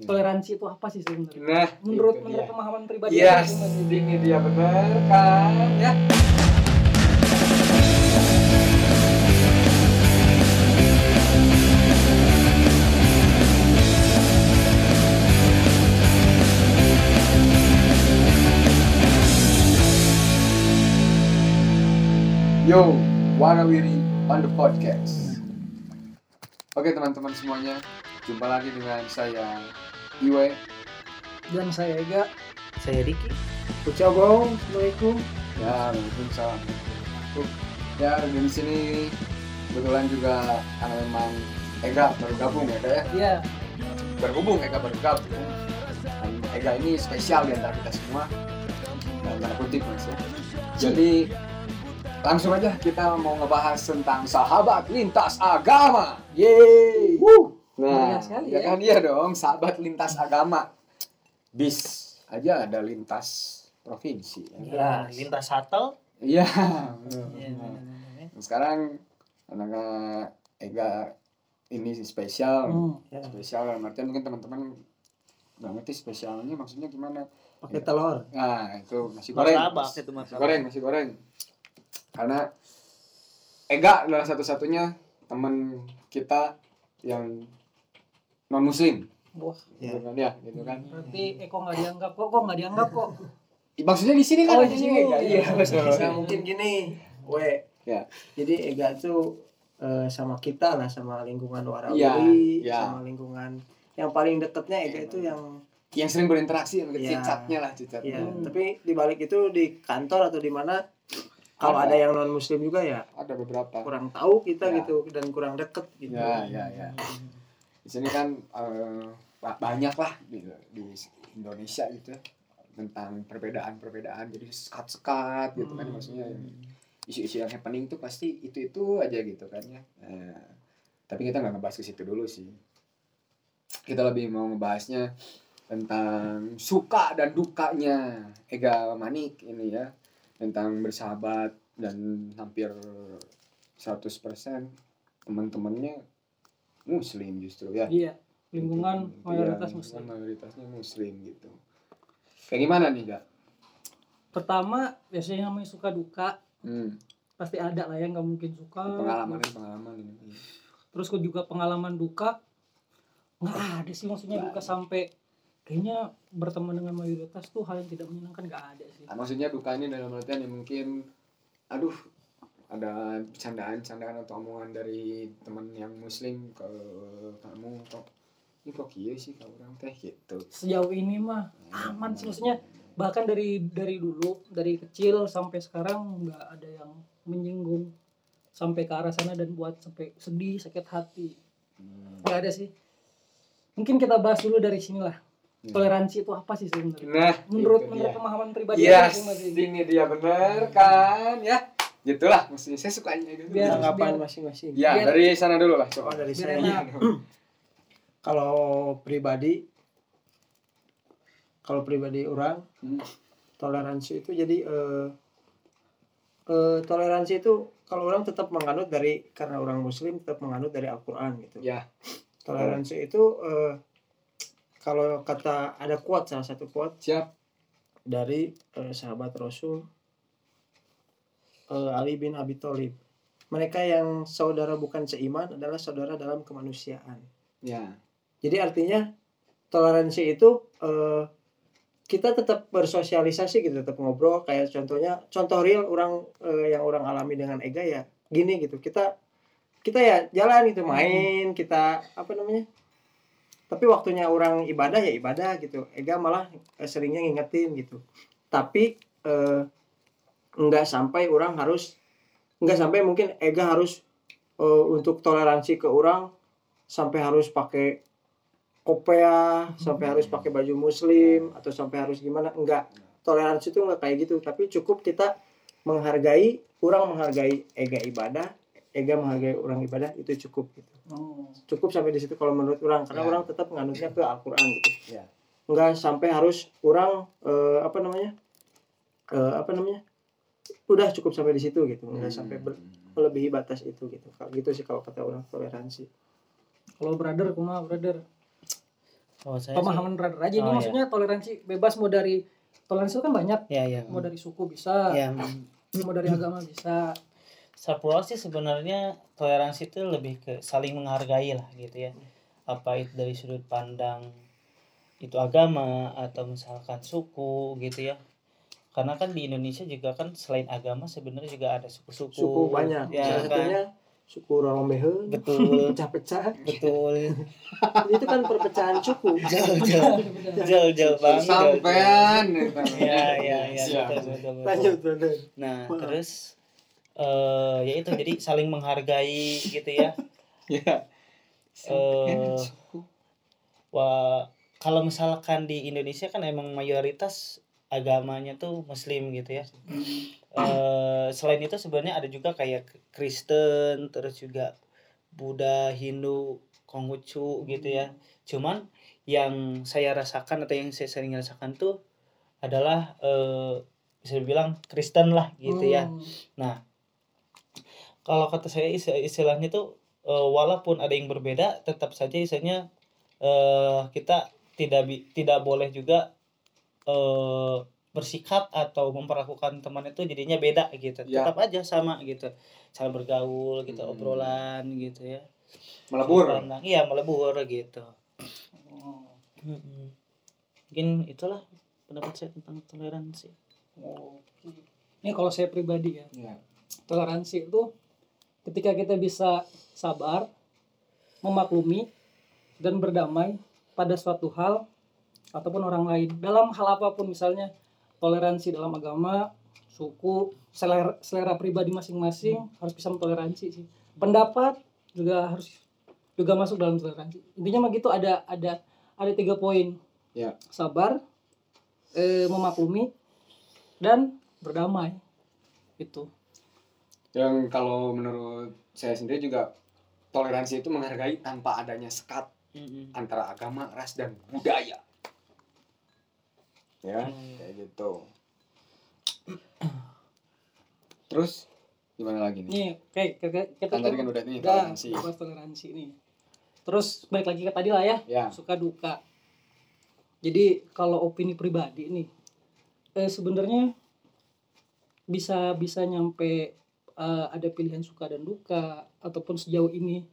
toleransi itu apa sih sebenarnya Nah, menurut menurut dia. pemahaman pribadi Yes, masing-masing. ini dia benar kan ya. Yo, Warawiri on the podcast. Oke teman-teman semuanya, jumpa lagi dengan saya Iwe dan saya Ega Saya Diki. Ucap bro Assalamualaikum Ya, Waalaikumsalam. Ya, dan di sini kebetulan juga karena memang Ega baru gabung ya, Kak ya. iya Berhubung Ega baru gabung. Dan Ega ini spesial di antara kita semua. Dalam tanda kutip mas ya. Jadi langsung aja kita mau ngebahas tentang sahabat lintas agama. Yeay. Nah, sekali ya ya. kan iya dong, sahabat lintas agama. Bis aja ada lintas provinsi. ya. Ya, lintas shuttle. Iya. Ya, Nah, Sekarang anak Ega ini spesial, Hmm, ya. spesial artian mungkin teman-teman nggak ngerti spesialnya maksudnya gimana? pakai telur Nah itu nasi goreng, Martabak itu nasi goreng, nasi goreng. Karena Ega adalah satu-satunya teman kita yang non muslim, wah Ya. gitu kan ya, gitu kan. berarti Eko nggak dianggap kok kok nggak dianggap kok Maksudnya di sini kan Oh, di sini. Ega, iya betul. Nah, mungkin gini, we. Ya. Jadi Ega tuh eh, sama kita lah, sama lingkungan Warawiri, Iya, iya. sama lingkungan yang paling deketnya Ega itu yang Yang sering berinteraksi sama Iya. cicatnya lah cicatnya. ya. Hmm. Tapi di balik itu di kantor atau di mana kalau Ada. ada yang non muslim juga ya Ada beberapa. kurang tahu kita Ya. gitu dan kurang deket gitu. Ya, ya, ya. Di sini kan eh, ba- banyak lah di, di Indonesia gitu ya, tentang perbedaan-perbedaan jadi sekat-sekat gitu kan Hmm. maksudnya isu-isu yang happening tuh pasti itu-itu aja gitu kan ya. Nah, tapi kita nggak ngebahas ke situ dulu sih. Kita lebih mau ngebahasnya tentang suka dan dukanya Ega Manik ini ya tentang bersahabat dan hampir 100% teman-temannya muslim justru ya. Iya lingkungan mayoritas muslim. mayoritasnya muslim gitu. Kayak gimana nih kak? Pertama biasanya namanya suka duka hmm, pasti ada lah yang nggak mungkin suka. Pengalaman pengalaman ini. Terus kok juga pengalaman duka nggak ada sih maksudnya Nggak duka sampai kayaknya berteman dengan mayoritas tuh hal yang tidak menyenangkan nggak ada sih. Maksudnya duka ini dalam artian yang mungkin aduh ada candaan-candaan atau omongan dari teman yang muslim ke kamu kok ini kok iya sih kau orang teh? Gitu. Sejauh ini mah aman sih maksudnya bahkan dari dari dulu dari kecil sampai sekarang nggak ada yang menyinggung sampai ke arah sana dan buat sampai sedih sakit hati. Hmm. nggak ada sih. Mungkin kita bahas dulu dari sinilah. Hmm. toleransi itu apa sih sebenarnya? Nah menurut menurut dia. pemahaman pribadi Yes, masing-masing. ini dia bener kan ya gitulah maksudnya saya sukanya gitu Biar- Tanggapan masing-masing. ya biar- dari sana dulu lah Oh, coba dari Biar saya. Kalau pribadi kalau pribadi orang Hmm. toleransi itu jadi eh, eh, toleransi itu kalau orang tetap menganut dari karena orang muslim tetap menganut dari Al-Qur'an gitu. ya Toleransi itu eh, kalau kata ada quote salah satu quote siap dari eh, sahabat Rasul eh, Ali bin Abi Thalib. Mereka yang saudara bukan seiman adalah saudara dalam kemanusiaan. ya Jadi artinya toleransi itu eh, kita tetap bersosialisasi gitu, tetap ngobrol kayak contohnya contoh real orang eh, yang orang alami dengan Ega ya gini gitu. Kita kita ya jalan gitu main, kita apa namanya? Tapi waktunya orang ibadah ya ibadah gitu. Ega malah eh, seringnya ngingetin gitu. Tapi eh, nggak sampai orang harus nggak sampai mungkin Ega harus eh, untuk toleransi ke orang sampai harus pakai kopea sampai harus pakai baju muslim atau sampai harus gimana enggak toleransi itu enggak kayak gitu tapi cukup kita menghargai orang menghargai ega ibadah ega menghargai orang ibadah itu cukup gitu Oh. cukup sampai di situ kalau menurut orang karena Ya. orang tetap menganutnya ke Al-Quran gitu Ya. enggak sampai harus orang eh, apa namanya eh, apa namanya udah cukup sampai di situ gitu. Enggak sampai ber- melebihi batas itu gitu. Kalau gitu sih kalau kata orang toleransi. Kalau brother kumaha brother. Oh, saya pemahaman brother aja. Ini Oh, iya. maksudnya toleransi bebas mau dari toleransi itu kan banyak. Sih, ya ya. mau dari suku bisa Ya, mau dari agama bisa. Sapro sih sebenarnya toleransi itu lebih ke saling menghargai lah gitu ya. Apa itu dari sudut pandang itu agama atau misalkan suku gitu ya. Karena kan di Indonesia juga kan selain agama sebenarnya juga ada suku-suku. suku banyak Ya, salah kan? satunya suku Rorombehe Betul, pecah-pecah betul. itu kan perpecahan suku Jauh, jauh, jauh, jauh banget. jauh, jauh. Sampean. Ya, ya, ya, betul, betul, betul. lanjut brother Nah, Maaf. terus eh ya itu jadi saling menghargai gitu ya. Ya. Eh, Wah, kalau misalkan di Indonesia kan emang mayoritas agamanya tuh Muslim gitu ya. Eh, selain itu sebenarnya ada juga kayak Kristen, terus juga Buddha, Hindu, Konghucu gitu ya. Cuman yang saya rasakan atau yang saya sering rasakan tuh adalah eh, bisa dibilang Kristen lah gitu ya Hmm. kalau kata saya isti- istilahnya tuh eh, walaupun ada yang berbeda tetap saja istilahnya eh, kita tidak tidak boleh juga eh, bersikap atau memperlakukan teman itu jadinya beda gitu Ya. tetap aja sama gitu cara bergaul gitu Hmm. obrolan gitu ya Melebur. Pandang- iya melebur gitu Oh. Mungkin itulah pendapat saya tentang toleransi Oke. Ini kalau saya pribadi ya, Ya. toleransi itu ketika kita bisa sabar, memaklumi, dan berdamai pada suatu hal ataupun orang lain dalam hal apa pun misalnya toleransi dalam agama, suku, selera, selera pribadi masing-masing harus bisa mentoleransi sih. Pendapat juga harus juga masuk dalam toleransi. Intinya mah gitu ada ada ada tiga poin. Ya. Sabar, eh, memaklumi, dan berdamai. Itu. Yang kalau menurut saya sendiri juga toleransi itu menghargai tanpa adanya sekat Mm-mm. antara agama, ras dan budaya. Ya, Hmm. kayak gitu. Terus gimana lagi nih? Nih, kayak kayak kita Kan tadi kan udah nih udah toleransi. bahas toleransi nih. Terus balik lagi ke tadi lah ya, Ya, suka duka. Jadi kalau opini pribadi nih, eh, sebenarnya bisa bisa nyampe eh, ada pilihan suka dan duka ataupun sejauh ini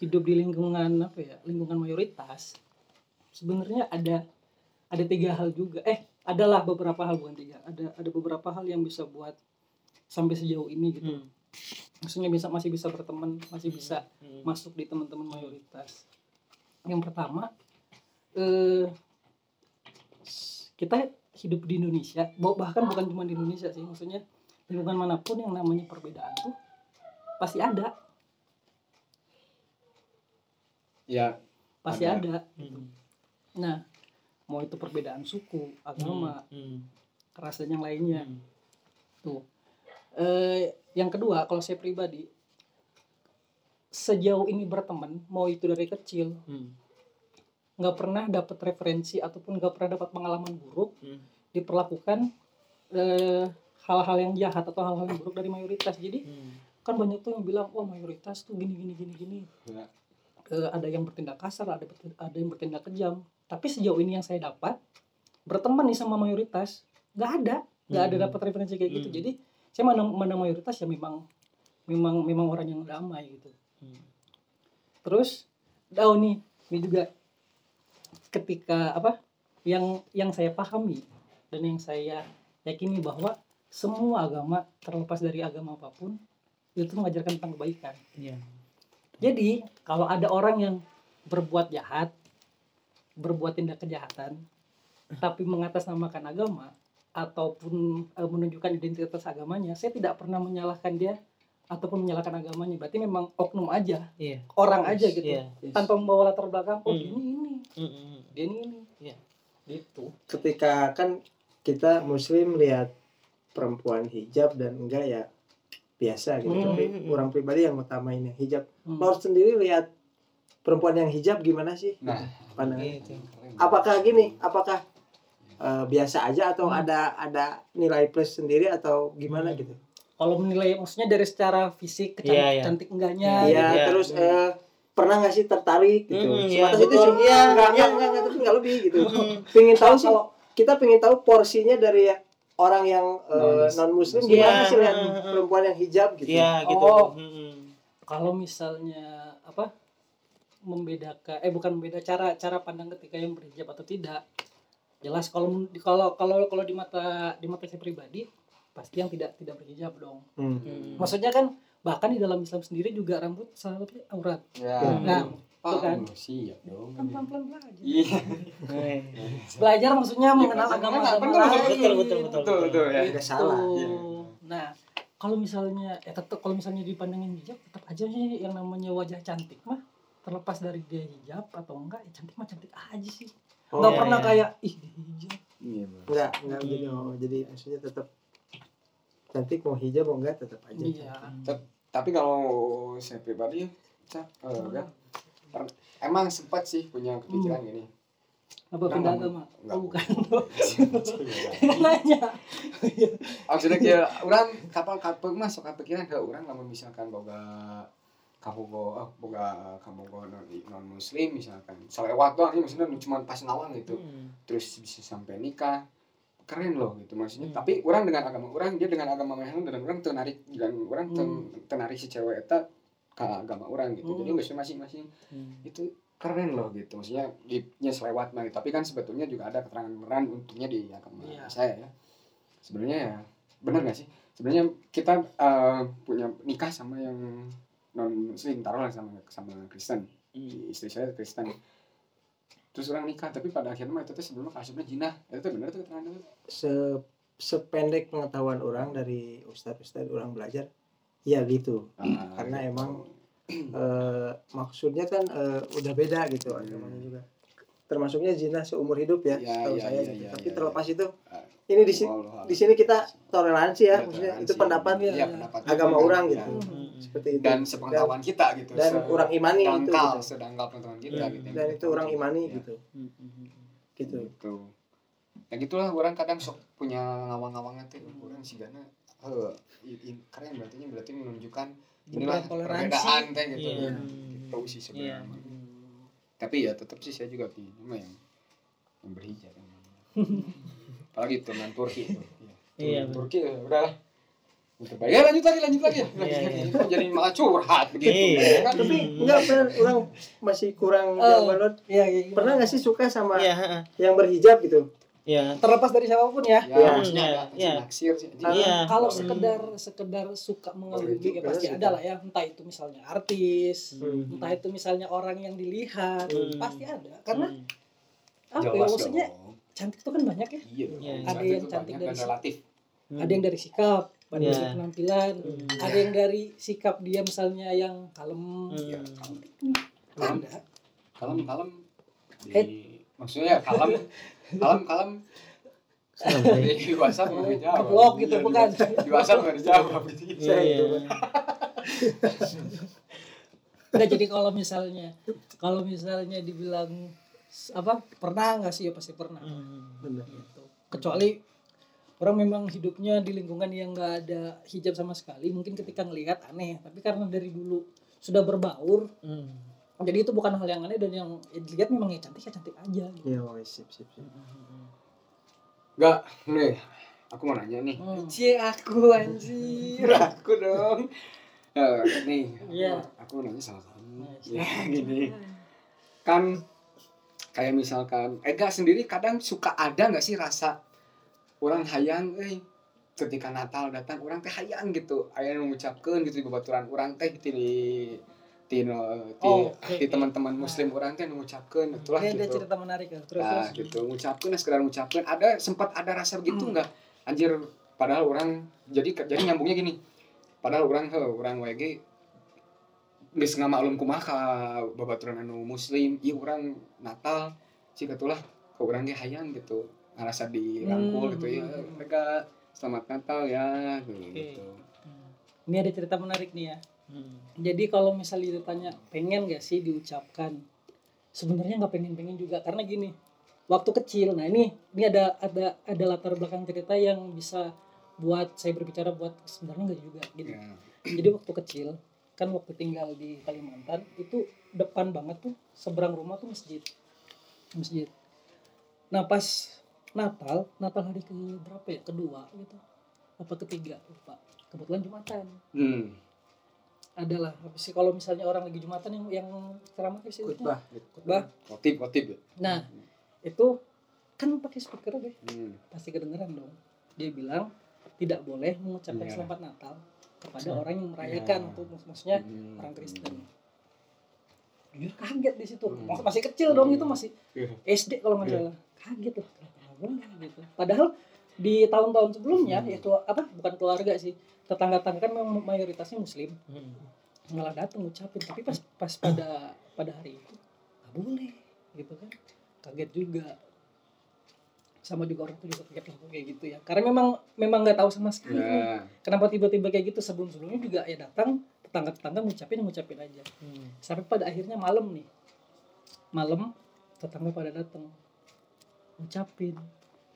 hidup di lingkungan apa ya lingkungan mayoritas sebenarnya ada ada tiga hal juga eh adalah beberapa hal bukan tiga ada ada beberapa hal yang bisa buat sampai sejauh ini gitu Mm. maksudnya bisa masih bisa berteman masih bisa Mm. masuk di teman-teman mayoritas. Yang pertama, eh, kita hidup di Indonesia, bah- bahkan bukan cuma di Indonesia sih, maksudnya lingkungan mana pun yang namanya perbedaan tuh pasti ada, ya pasti Ada. ada. Mm. Nah, mau itu perbedaan suku, agama, Mm. ras dan yang lainnya. Mm. Tuh. Eh, yang kedua, kalau saya pribadi, sejauh ini berteman, mau itu dari kecil, Mm. nggak pernah dapat referensi ataupun nggak pernah dapat pengalaman buruk Mm. diperlakukan eh, hal-hal yang jahat atau hal-hal yang buruk dari mayoritas jadi Mm. kan banyak tuh yang bilang oh mayoritas tuh gini gini gini gini Ya. Eh, ada yang bertindak kasar ada ada yang bertindak kejam tapi sejauh ini yang saya dapat berteman nih sama mayoritas nggak ada nggak ada Hmm. dapat referensi kayak gitu Hmm. jadi saya mana mana mayoritas ya memang memang memang orang yang damai gitu Mm. terus oh nih ini juga ketika apa yang yang saya pahami dan yang saya yakini bahwa semua agama terlepas dari agama apa pun itu mengajarkan tentang kebaikan Iya. jadi kalau ada orang yang berbuat jahat berbuat tindak kejahatan tapi mengatasnamakan agama ataupun eh, menunjukkan identitas agamanya saya tidak pernah menyalahkan dia ataupun menyalahkan agamanya berarti memang oknum aja Iya. orang aja gitu Iya. tanpa membawa latar belakang oh Hmm. ini ini Mm-mm. dia ini ini Iya. gitu ketika kan kita muslim lihat perempuan hijab dan enggak ya biasa gitu Hmm. tapi orang pribadi yang utamain yang hijab Hmm. Lord sendiri lihat perempuan yang hijab gimana sih Nah, pandangannya Gitu. apakah gini apakah eh, biasa aja atau Hmm. ada ada nilai plus sendiri atau gimana Hmm. gitu kalau menilai maksudnya dari secara fisik kecantik Iya, iya. cantik enggaknya Iya iya. terus Hmm. eh, pernah nggak sih tertarik gitu Hmm, iya, sebatas itu cuma Iya, nggak iya. nggak nggak nggak, tapi nggak lebih gitu Hmm. pengen tahu sih Kalau- kita pengen tahu porsinya dari orang yang non muslim Iya. gimana sih lihat Hmm, hmm. perempuan yang hijab gitu Iya gitu. Oh. Mm-mm. kalau misalnya apa membedakan eh bukan membeda cara cara pandang ketika yang berhijab atau tidak jelas kalau di- kalau kalau kalau di mata di mata saya pribadi pasti yang tidak tidak berhijab dong Hmm. Mm. maksudnya kan bahkan di dalam Islam sendiri juga rambut salah satunya aurat Ya. Nah, itu kan. lu, siap dong. kan pelan pelan belajar Iya. Belajar maksudnya mengenal belajar agama mengenal, agama betul, lain betul, betul, betul, Betul, betul ya. tidak salah Tuh. Iya. Nah, kalau misalnya ya tetap kalau misalnya dipandangin hijab tetap aja sih yang namanya wajah cantik mah terlepas dari dia hijab atau enggak ya cantik mah cantik aja sih. Oh, Enggak iya, pernah iya. kayak ih dia hijab. Iya, Bang. enggak enggak gitu oh, jadi maksudnya tetap cantik mau hijab mau enggak tetap aja Iya. Tapi kalau saya pribadi, Cak, eh, kan, per- emang sempat sih punya kepikiran gini. Apa Enggak, pindah enggak. agama? Enggak. Oh, bukan. Nanya. Maksudnya kayak orang kapal kapal masuk kepikiran ke orang kalau misalkan boga kamu go boga kamu go non, non muslim misalkan. Selewat doang sih maksudnya cuma pas ngawang gitu. Mm. terus bisa sampai nikah. Keren loh gitu maksudnya. Hmm. tapi orang dengan agama orang dia dengan agama Mehel dan orang tenarik dan orang ten- tenarik si cewek eta ke agama orang gitu. Jadi Hmm. nggak masing-masing. Mm. itu keren loh gitu. Maksudnya di nya selewat mah tapi kan sebetulnya juga ada keterangan beneran untungnya di agama Iya. saya ya. Sebenarnya ya benar nggak sih? Sebenarnya kita eh, punya nikah sama yang non muslim taruhlah sama sama Kristen Mm. istri saya Kristen terus orang nikah tapi pada akhirnya mah itu tuh sebelumnya kasusnya jinah itu tuh benar tuh keterangan itu se sependek pengetahuan orang dari ustadz ustadz orang belajar ya gitu Ah, Karena gitu. emang eh, maksudnya kan eh, udah beda gitu agamanya juga termasuknya zina seumur hidup ya Ya, tahu ya, saya ya, gitu. ya, tapi ya, terlepas ya. itu Ah, ini di sini di sini kita toleransi ya Ya, maksudnya toleransi. itu pendapat ya, pendapat agama orang ya. gitu Mm. Seperti itu. Dan sepengetahuan kita gitu. Dan se- orang imani itu gitu. sedangkal pengetahuan kita Hmm. gitu dan itu orang imani Ya. gitu. Gitu. Gitu. Ya gitulah orang kadang sok punya ngawang-ngawang teh orang sih karena i- i- keren berarti berarti menunjukkan inilah perbedaan teh gitu. Iya. gitu sih Iya. sebenarnya. Tapi ya tetap sih saya juga nama yang yang berhijab apalagi turunan Turki itu. Iya, Turunan Turki Gitu, baik. Ya lanjut lagi, lanjut lagi ya. Lanjut Iya, lagi. iya. Kok jadi malah curhat begitu. Iya. ya kan? tapi Hmm. enggak bener orang masih kurang Oh. jawaban Iya, iya. pernah nggak sih suka sama Iya, yang berhijab gitu Iya. terlepas dari siapa pun ya? Ya, Iya. maksudnya Iya, iya. naksir sih. Iya. Kalau Hmm. sekedar sekedar suka mengagumi ya pasti ada lah ya entah itu misalnya artis Hmm. entah itu misalnya orang yang dilihat Hmm. pasti ada karena Mm. apa ya maksudnya cantik itu kan banyak ya Iya. Iya, iya. Ada yang cantik dari dan relatif. Ada yang dari sikap ada Iya. dari penampilan Hmm. ada yang dari sikap dia misalnya yang kalem Iya, Mm. Kalem. Kalem, kalem. Di, Eh. maksudnya kalem, kalem, kalem. Di WhatsApp nggak dijawab. Ngeblok gitu, Iya, di- bukan? Di WhatsApp nggak dijawab. gitu. Iya, iya. Nggak, jadi kalau misalnya kalau misalnya dibilang apa pernah nggak sih ya pasti pernah Mm. bener gitu kecuali orang memang hidupnya di lingkungan yang nggak ada hijab sama sekali mungkin ketika ngelihat aneh tapi karena dari dulu sudah berbaur Mm. jadi itu bukan hal yang aneh dan yang ya, dilihat memang ya cantik ya cantik aja gitu. iya wes, sip sip sip Enggak, nih. Aku mau nanya nih. Hmm. Cie aku anjir, aku dong. Eh, nih, Iya. aku nanya sama kamu. Nah, Ya, gini. Kan kayak misalkan Ega sendiri kadang suka ada nggak sih rasa orang hayang eh ketika Natal datang orang teh hayang gitu. Aya nu ngucapkeun gitu di babaturan orang teh di di di, Oh, oke, di teman-teman muslim orang teh nu ngucapkeun itulah ada gitu. cerita menarik ya. Terus nah terus. gitu. Ngucapkeun nah, sekedar ngucapkeun. Ada sempat ada rasa begitu nggak? Anjir padahal orang jadi jadi nyambungnya gini. Padahal orang heuh orang WG geus ngamaklum kumaha ka babaturan anu muslim. Ieu urang Natal sih katulah ke urang ge hayang gitu ngerasa dirangkul Hmm. gitu ya mereka selamat Natal ya gitu. ini ada cerita menarik nih ya Mm. jadi kalau misalnya ditanya pengen gak sih diucapkan sebenarnya nggak pengen pengen juga karena gini waktu kecil nah ini ini ada ada ada latar belakang cerita yang bisa buat saya berbicara buat sebenarnya nggak juga gitu Ya. jadi waktu kecil kan waktu tinggal di Kalimantan itu depan banget tuh seberang rumah tuh masjid masjid nah pas Natal Natal hari ke berapa ya kedua gitu apa ketiga lupa kebetulan jumatan Hmm. adalah apa sih kalau misalnya orang lagi jumatan yang yang ceramah sih khutbah khutbah Kotip, kotip. ya? nah itu kan pakai speaker deh Hmm. pasti kedengeran dong dia bilang tidak boleh mengucapkan Iya. selamat Natal kepada Hmm. orang yang merayakan Iya. tuh maksudnya Hmm. orang Kristen jujur kaget di situ Hmm. Mas- masih kecil dong itu masih Iya. SD kalau nggak salah kaget lah kenapa boleh gitu padahal di tahun-tahun sebelumnya Hmm. kelu- apa bukan keluarga sih tetangga-tetangga kan memang mayoritasnya muslim Hmm. malah datang ngucapin tapi pas pas pada pada hari itu nggak boleh gitu kan kaget juga sama juga orang tuh juga kaget kayak gitu ya karena memang memang nggak tahu sama sekali. Ya. kenapa tiba-tiba kayak gitu sebelum sebelumnya juga ya datang tetangga-tetangga ngucapin ngucapin aja Hmm. sampai pada akhirnya malam nih malam tetangga pada datang ngucapin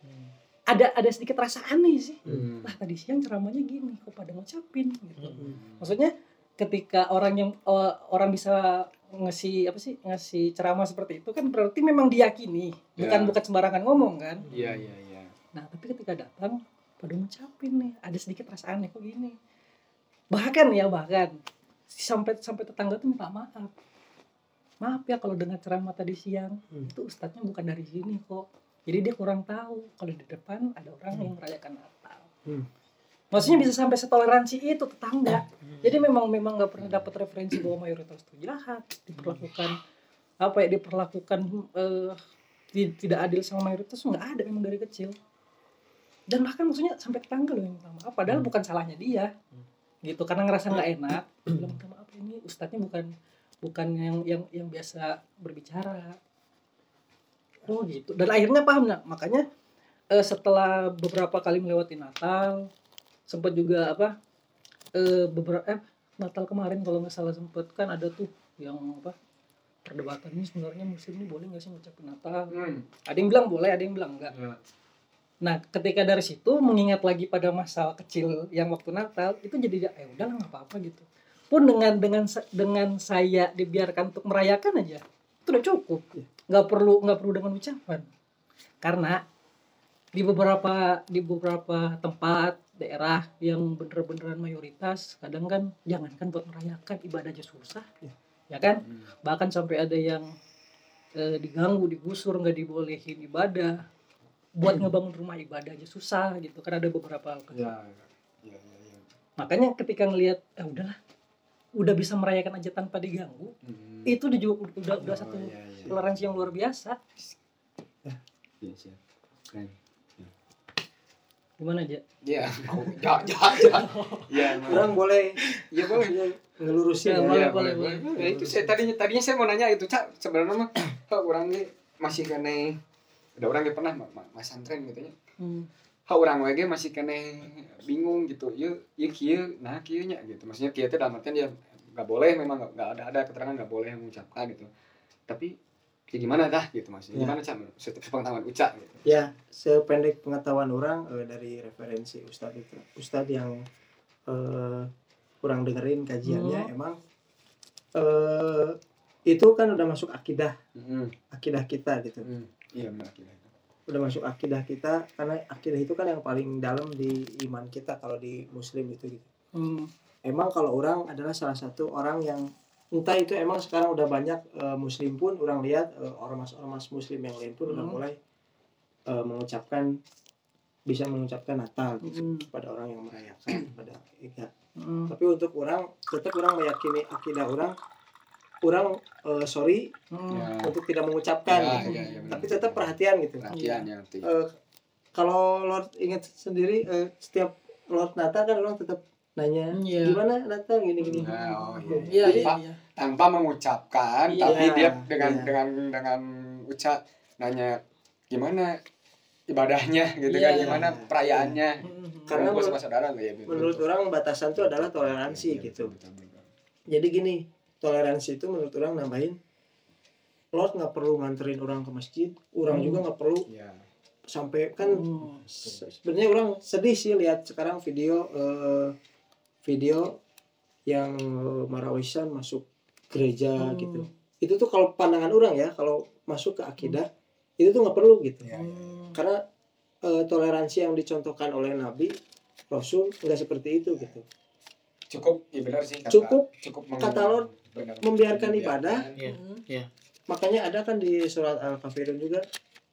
Hmm. ada ada sedikit rasa aneh sih Hmm. lah tadi siang ceramahnya gini kok pada ngucapin gitu Hmm. maksudnya ketika orang yang eh, orang bisa ngasih apa sih ngasih ceramah seperti itu kan berarti memang diyakini bukan Ya. bukan sembarangan ngomong kan Iya, iya, iya. nah tapi ketika datang pada ngucapin nih ada sedikit rasa aneh kok gini bahkan ya bahkan sampai sampai tetangga tuh minta maaf maaf ya kalau dengar ceramah tadi siang Hmm. itu ustadznya bukan dari sini kok jadi dia kurang tahu kalau di depan ada orang yang merayakan Natal. Hmm. maksudnya bisa sampai setoleransi itu tetangga. Hmm. jadi memang memang nggak pernah dapat referensi bahwa mayoritas itu jahat diperlakukan apa ya diperlakukan eh, ti- tidak adil sama mayoritas nggak ada memang dari kecil. Dan bahkan maksudnya sampai tetangga loh yang minta maaf padahal Hmm. bukan salahnya dia. Hmm. gitu karena ngerasa nggak enak bilang minta maaf ini ustadznya bukan bukan yang yang yang biasa berbicara oh gitu. Dan akhirnya paham nah makanya eh, setelah beberapa kali melewati Natal sempat juga apa eh, beberapa eh, Natal kemarin kalau nggak salah sempat kan ada tuh yang apa perdebatan ini sebenarnya muslim ini boleh nggak sih ngucapin Natal? Hmm. ada yang bilang boleh ada yang bilang enggak Ya. nah ketika dari situ mengingat lagi pada masa kecil yang waktu Natal itu jadi ya udahlah nggak apa-apa gitu. Pun dengan dengan dengan saya dibiarkan untuk merayakan aja itu udah cukup nggak perlu nggak perlu dengan ucapan karena di beberapa di beberapa tempat daerah yang bener-beneran mayoritas kadang kan jangankan buat merayakan ibadah aja susah Ya. ya kan Hmm. bahkan sampai ada yang eh, diganggu digusur nggak dibolehin ibadah buat ngebangun rumah ibadah aja susah gitu kan ada beberapa Ya. Ya, ya, ya. makanya ketika ngelihat eh udahlah udah bisa merayakan aja tanpa diganggu Hmm. itu udah juga udah, udah Oh, satu iya, iya. toleransi yang luar biasa Iya, siap. Keren. gimana aja Iya. Ya, ya, ya. Iya, emang. orang boleh Iya, boleh. ngelurusin Ya, ya, boleh, Iya, boleh, boleh. boleh. Ya, itu saya tadinya tadinya saya mau nanya itu, Cak. Sebenarnya mah kalau orang ini masih kene ada orang yang pernah ma- ma- mas santren gitu ya. hmm. Ha orang ge masih kene bingung gitu. Ieu ieu kieu nah kieu nya gitu. Maksudnya kieu teh dalam artian dia nggak boleh memang nggak- ada ada keterangan nggak boleh mengucapkan gitu. Tapi ya gimana dah gitu maksudnya. Ya. Gimana Cak sepengetahuan Uca gitu. ya sependek pengetahuan orang eh, dari referensi ustadz itu ustadz yang eh, kurang dengerin kajiannya Hmm. emang eh itu kan udah masuk akidah Heeh. akidah kita gitu Heeh. Iya benar kira. Udah masuk akidah kita karena akidah itu kan yang paling dalam di iman kita kalau di muslim itu gitu Hmm. emang kalau orang adalah salah satu orang yang entah itu emang sekarang udah banyak eh, muslim pun orang lihat eh, ormas-ormas muslim yang lain pun udah Hmm. mulai eh, mengucapkan bisa mengucapkan Natal gitu Hmm. kepada orang yang merayakan pada ya. Hmm. tapi untuk orang tetap orang meyakini akidah orang orang eh, sorry Hmm. Ya. untuk tidak mengucapkan Ya, gitu. ya, ya, benar. tapi tetap perhatian gitu Perhatian ya nanti. Eh, kalau Lord ingat sendiri eh, setiap Lord Natal kan orang tetap nanya Iya. gimana Natal gini gini Nah, oh, iya. Iya, Jadi, iya, Pak, iya. tanpa mengucapkan Iya. tapi dia dengan Iya. dengan dengan ucap nanya gimana ibadahnya gitu Iya. kan gimana perayaannya Hmm. Karena Kumpul menurut- sama saudara ya menurut orang batasan itu adalah toleransi Iya, gitu betul, betul, betul. jadi gini toleransi itu menurut orang nambahin Lord nggak perlu nganterin orang ke masjid orang Hmm. juga nggak perlu Iya. sampai kan Hmm. se- sebenarnya orang sedih sih lihat sekarang video eh, video yang marawisan masuk gereja Hmm. gitu itu tuh kalau pandangan orang ya kalau masuk ke akidah itu tuh nggak perlu gitu Ya, ya. Hmm. karena eh, toleransi yang dicontohkan oleh Nabi Rasul nggak seperti itu gitu cukup ya benar sih kata, Cukup cukup kata benar. membiarkan ibadah. Iya. Hmm. makanya ada kan di surat al kafirun juga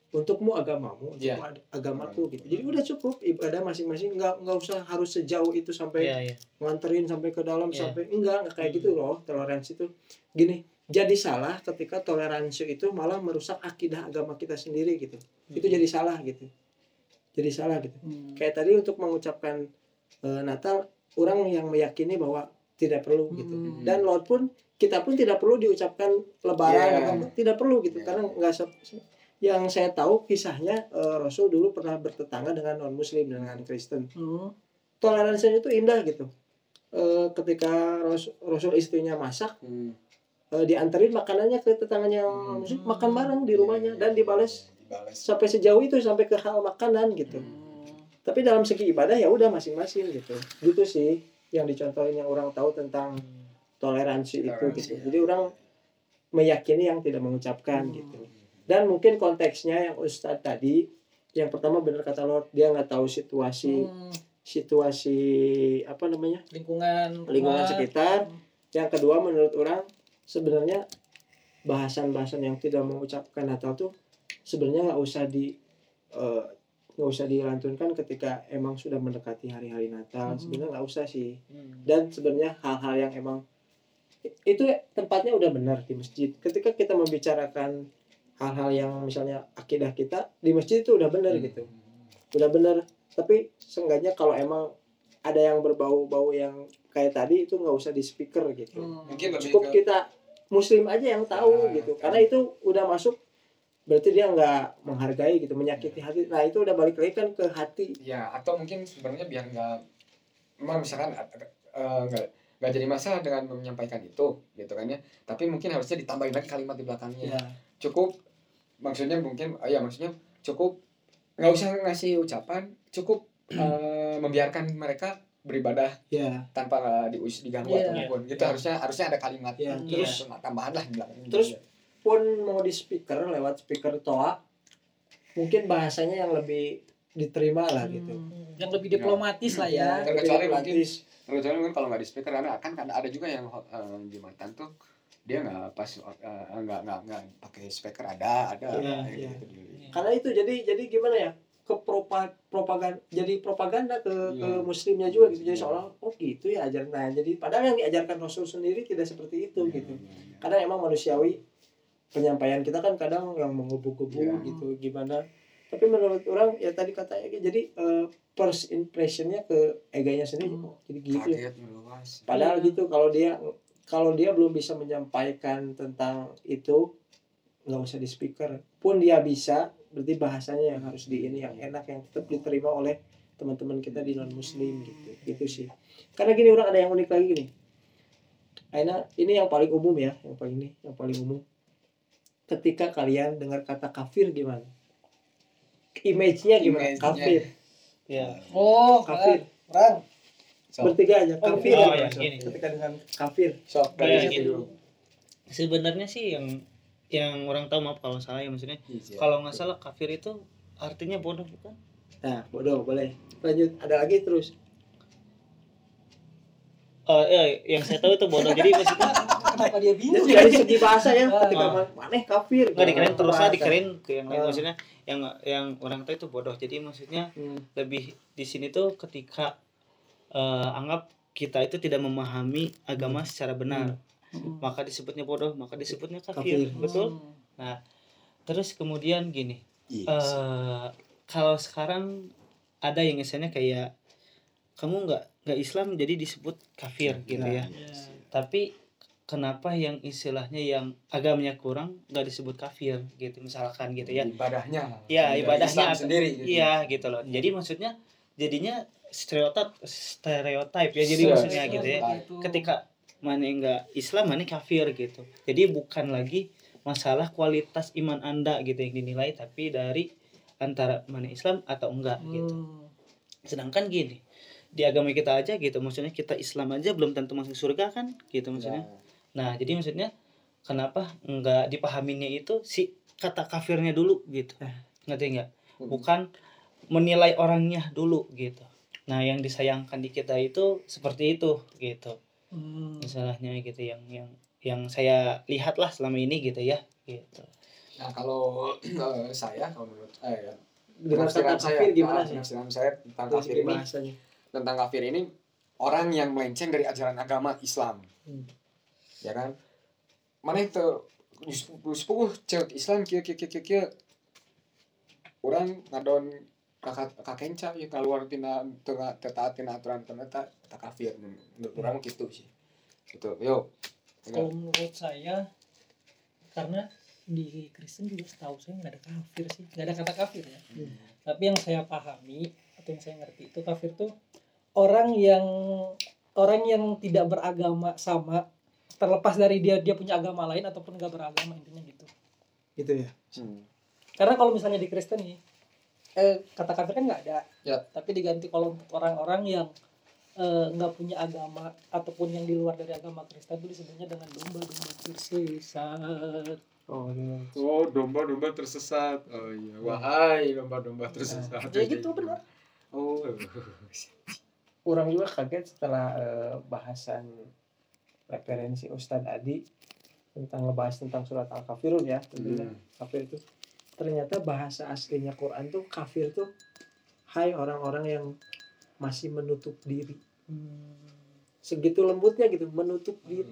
untukmu agamamu Iya. ad- agamaku gitu jadi udah cukup ibadah masing-masing nggak nggak usah harus sejauh itu sampai Iya, iya. nganterin sampai ke dalam Iya. sampai enggak enggak kayak gitu loh toleransi itu gini jadi salah ketika toleransi itu malah merusak akidah agama kita sendiri gitu itu jadi salah gitu jadi salah gitu Hmm. kayak tadi untuk mengucapkan eh, Natal orang yang meyakini bahwa tidak perlu gitu Hmm. dan Lord pun kita pun tidak perlu diucapkan lebaran apa, tidak perlu gitu Iya. karena nggak se- yang saya tahu kisahnya eh, Rasul dulu pernah bertetangga dengan non Muslim dengan Kristen Hmm. toleransinya itu indah gitu Eh, ketika Ras- Rasul istrinya masak Hmm. eh, dianterin makanannya ke tetangganya yang Hmm. muslim makan bareng di rumahnya Iya, dan dibales dibales. sampai sejauh itu sampai ke hal makanan gitu Hmm. Tapi dalam segi ibadah ya udah masing-masing gitu gitu sih yang dicontohin yang orang tahu tentang toleransi itu Toleransi, gitu ya. jadi orang meyakini yang tidak mengucapkan Hmm. gitu dan mungkin konteksnya yang Ustadz tadi yang pertama benar kata Lord dia nggak tahu situasi Hmm. situasi apa namanya lingkungan lingkungan rumah. sekitar yang kedua menurut orang sebenarnya bahasan-bahasan yang tidak mengucapkan Natal tuh sebenarnya nggak usah di eh, nggak usah dilantunkan ketika emang sudah mendekati hari-hari Natal Mhm. sebenarnya nggak usah sih Hmm. dan sebenarnya hal-hal yang emang itu tempatnya udah benar di masjid ketika kita membicarakan hal-hal yang misalnya akidah kita di masjid itu udah benar Hmm. gitu udah benar tapi seenggaknya kalau emang ada yang berbau-bau yang kayak tadi itu nggak usah di speaker gitu Hmm. Mungkin cukup ke kita muslim aja yang tahu Nah, gitu kan. karena itu udah masuk berarti dia nggak menghargai gitu menyakiti hati. Nah itu udah balik lagi kan ke hati. Ya atau mungkin sebenarnya biar nggak memang misalkan eh, nggak nggak jadi masalah dengan menyampaikan itu gitu kan ya. Tapi mungkin harusnya ditambahin lagi kalimat di belakangnya. Ya. Cukup maksudnya mungkin oh ya maksudnya cukup nggak usah ngasih ucapan cukup eh, membiarkan mereka beribadah ya. tanpa eh, dius diganggu Iya. ataupun gitu Iya. harusnya harusnya ada kalimat ya terus tambahan lah di belakangnya. Terus- pun mau di speaker lewat speaker toa mungkin bahasanya yang lebih diterima lah gitu Hmm. yang lebih diplomatis lah ya Kan lebih kecuali mungkin- diplomatis. kecuali mungkin kalau nggak di speaker karena kan kan ada juga yang eh, jumatan tuh dia nggak pas eh, nggak nggak nggak pakai speaker ada ada kayak iya. gitu karena itu jadi jadi gimana ya ke propa, propaganda jadi propaganda ke, ke Iya. muslimnya juga gitu jadi Iya. seolah oh gitu ya ajaran nah jadi padahal yang diajarkan Rasul sendiri tidak seperti itu Iya, gitu iya, iya. kadang emang manusiawi penyampaian kita kan kadang yang menggebu-gebu Iya. gitu gimana tapi menurut orang ya tadi kata Ega jadi eh, first impressionnya ke Eganya sendiri Hmm. jadi gitu ya. kaget meluas padahal Iya. gitu kalau dia kalau dia belum bisa menyampaikan tentang itu nggak usah di speaker pun dia bisa berarti bahasanya yang harus di ini yang enak yang tetap diterima oleh teman-teman kita di non muslim gitu gitu sih karena gini orang ada yang unik lagi gini Aina ini yang paling umum ya yang paling ini yang paling umum ketika kalian dengar kata kafir gimana image-nya gimana Image-nya. kafir ya oh kafir orang So, bertiga aja Oh, kafir oh, gimana, ya, Sob? gini. ketika dengan kafir situ gitu. dulu sebenarnya sih yang yang orang tahu maaf kalau salah ya maksudnya Iya. kalau nggak salah kafir itu artinya bodoh bukan Nah, bodoh boleh. Lanjut, ada lagi terus. Eh, eh, yang saya tahu itu bodoh jadi maksudnya kenapa dia bingung Jadi dari segi bahasa ya, Ah. ketika man- maneh kafir. nggak dikirain terusnya Bahasa. dikirain ke yang lain Ah. maksudnya yang yang orang tahu itu bodoh jadi maksudnya Hmm. lebih di sini tuh ketika eh, anggap kita itu tidak memahami agama secara benar Hmm. maka disebutnya bodoh maka disebutnya Kafir. kafir, betul Hmm. terus kemudian gini Iya. eh kalau sekarang ada yang misalnya kayak kamu nggak nggak Islam jadi disebut kafir gitu Nah. ya Ya. tapi kenapa yang istilahnya yang agamanya kurang nggak disebut kafir gitu misalkan gitu ya. Ibadahnya. Ya, ibadahnya. Islam sendiri gitu. iya gitu loh. Jadi maksudnya jadinya stereotip stereotip ya jadi maksudnya gitu ya. ketika mana enggak Islam mana kafir gitu. Jadi bukan lagi masalah kualitas iman anda gitu yang dinilai tapi dari antara mana Islam atau enggak gitu. Hmm. sedangkan gini di agama kita aja gitu maksudnya kita Islam aja belum tentu masuk surga kan? Gitu maksudnya nah jadi maksudnya kenapa nggak dipahaminya itu si kata kafirnya dulu gitu ngerti nggak Hmm. bukan menilai orangnya dulu gitu nah yang disayangkan di kita itu seperti itu gitu Hmm. masalahnya gitu yang yang yang saya lihat lah selama ini gitu ya gitu Nah kalau eh, saya kalau menurut eh, ya, dengan penafsiran kata kafir gimana ah, sih penafsiran saya tentang kafir ini tentang kafir ini orang yang melenceng dari ajaran agama Islam. Hmm. Ya kan? Mana itu? Sepuh cewek Islam kia kia kia kia kia. Orang ngadon kakak kakenca ya keluar tina tengah tetaat tina aturan ternyata tak kafir. Menurut orang gitu sih. Gitu. Yo. Kalau menurut saya karena di Kristen juga setahu saya nggak ada kafir sih, nggak ada kata kafir ya. Hmm. Tapi yang saya pahami atau yang saya ngerti itu kafir tuh orang yang orang yang tidak beragama sama terlepas dari dia dia punya agama lain ataupun nggak beragama intinya gitu. gitu ya Hmm. Karena kalau misalnya di Kristen nih, eh, kata kafir kan nggak ada. Ya. Tapi diganti kalau untuk orang-orang yang eh, nggak punya agama ataupun yang di luar dari agama Kristen itu disebutnya dengan domba-domba tersesat. oh iya. Oh, domba-domba tersesat. Oh iya, wahai domba-domba tersesat. Ya gitu benar. Oh. orang juga kaget setelah eh, bahasan referensi Ustadz Adi tentang ngebahas tentang surat Al-Kafirun ya tentunya. Hmm. kafir itu. Ternyata bahasa aslinya Quran tuh kafir tuh hai orang-orang yang masih menutup diri. Segitu lembutnya gitu menutup diri.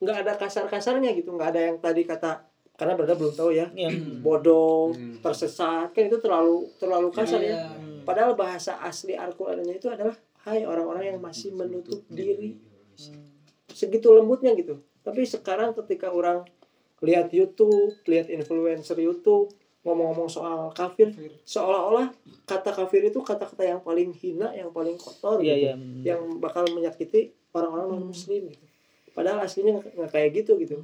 Nggak ada kasar-kasarnya gitu nggak ada yang tadi kata karena berada belum tahu ya yang bodoh Hmm. tersesat kan itu terlalu terlalu kasar ya. Iya. padahal bahasa asli Al-Qur'annya itu adalah hai orang-orang yang masih menutup diri segitu lembutnya gitu. Tapi sekarang ketika orang lihat YouTube lihat influencer YouTube ngomong-ngomong soal kafir seolah-olah kata kafir itu kata-kata yang paling hina yang paling kotor iya gitu. iya yang bakal menyakiti orang-orang non muslim gitu. Padahal aslinya nggak kayak gitu gitu.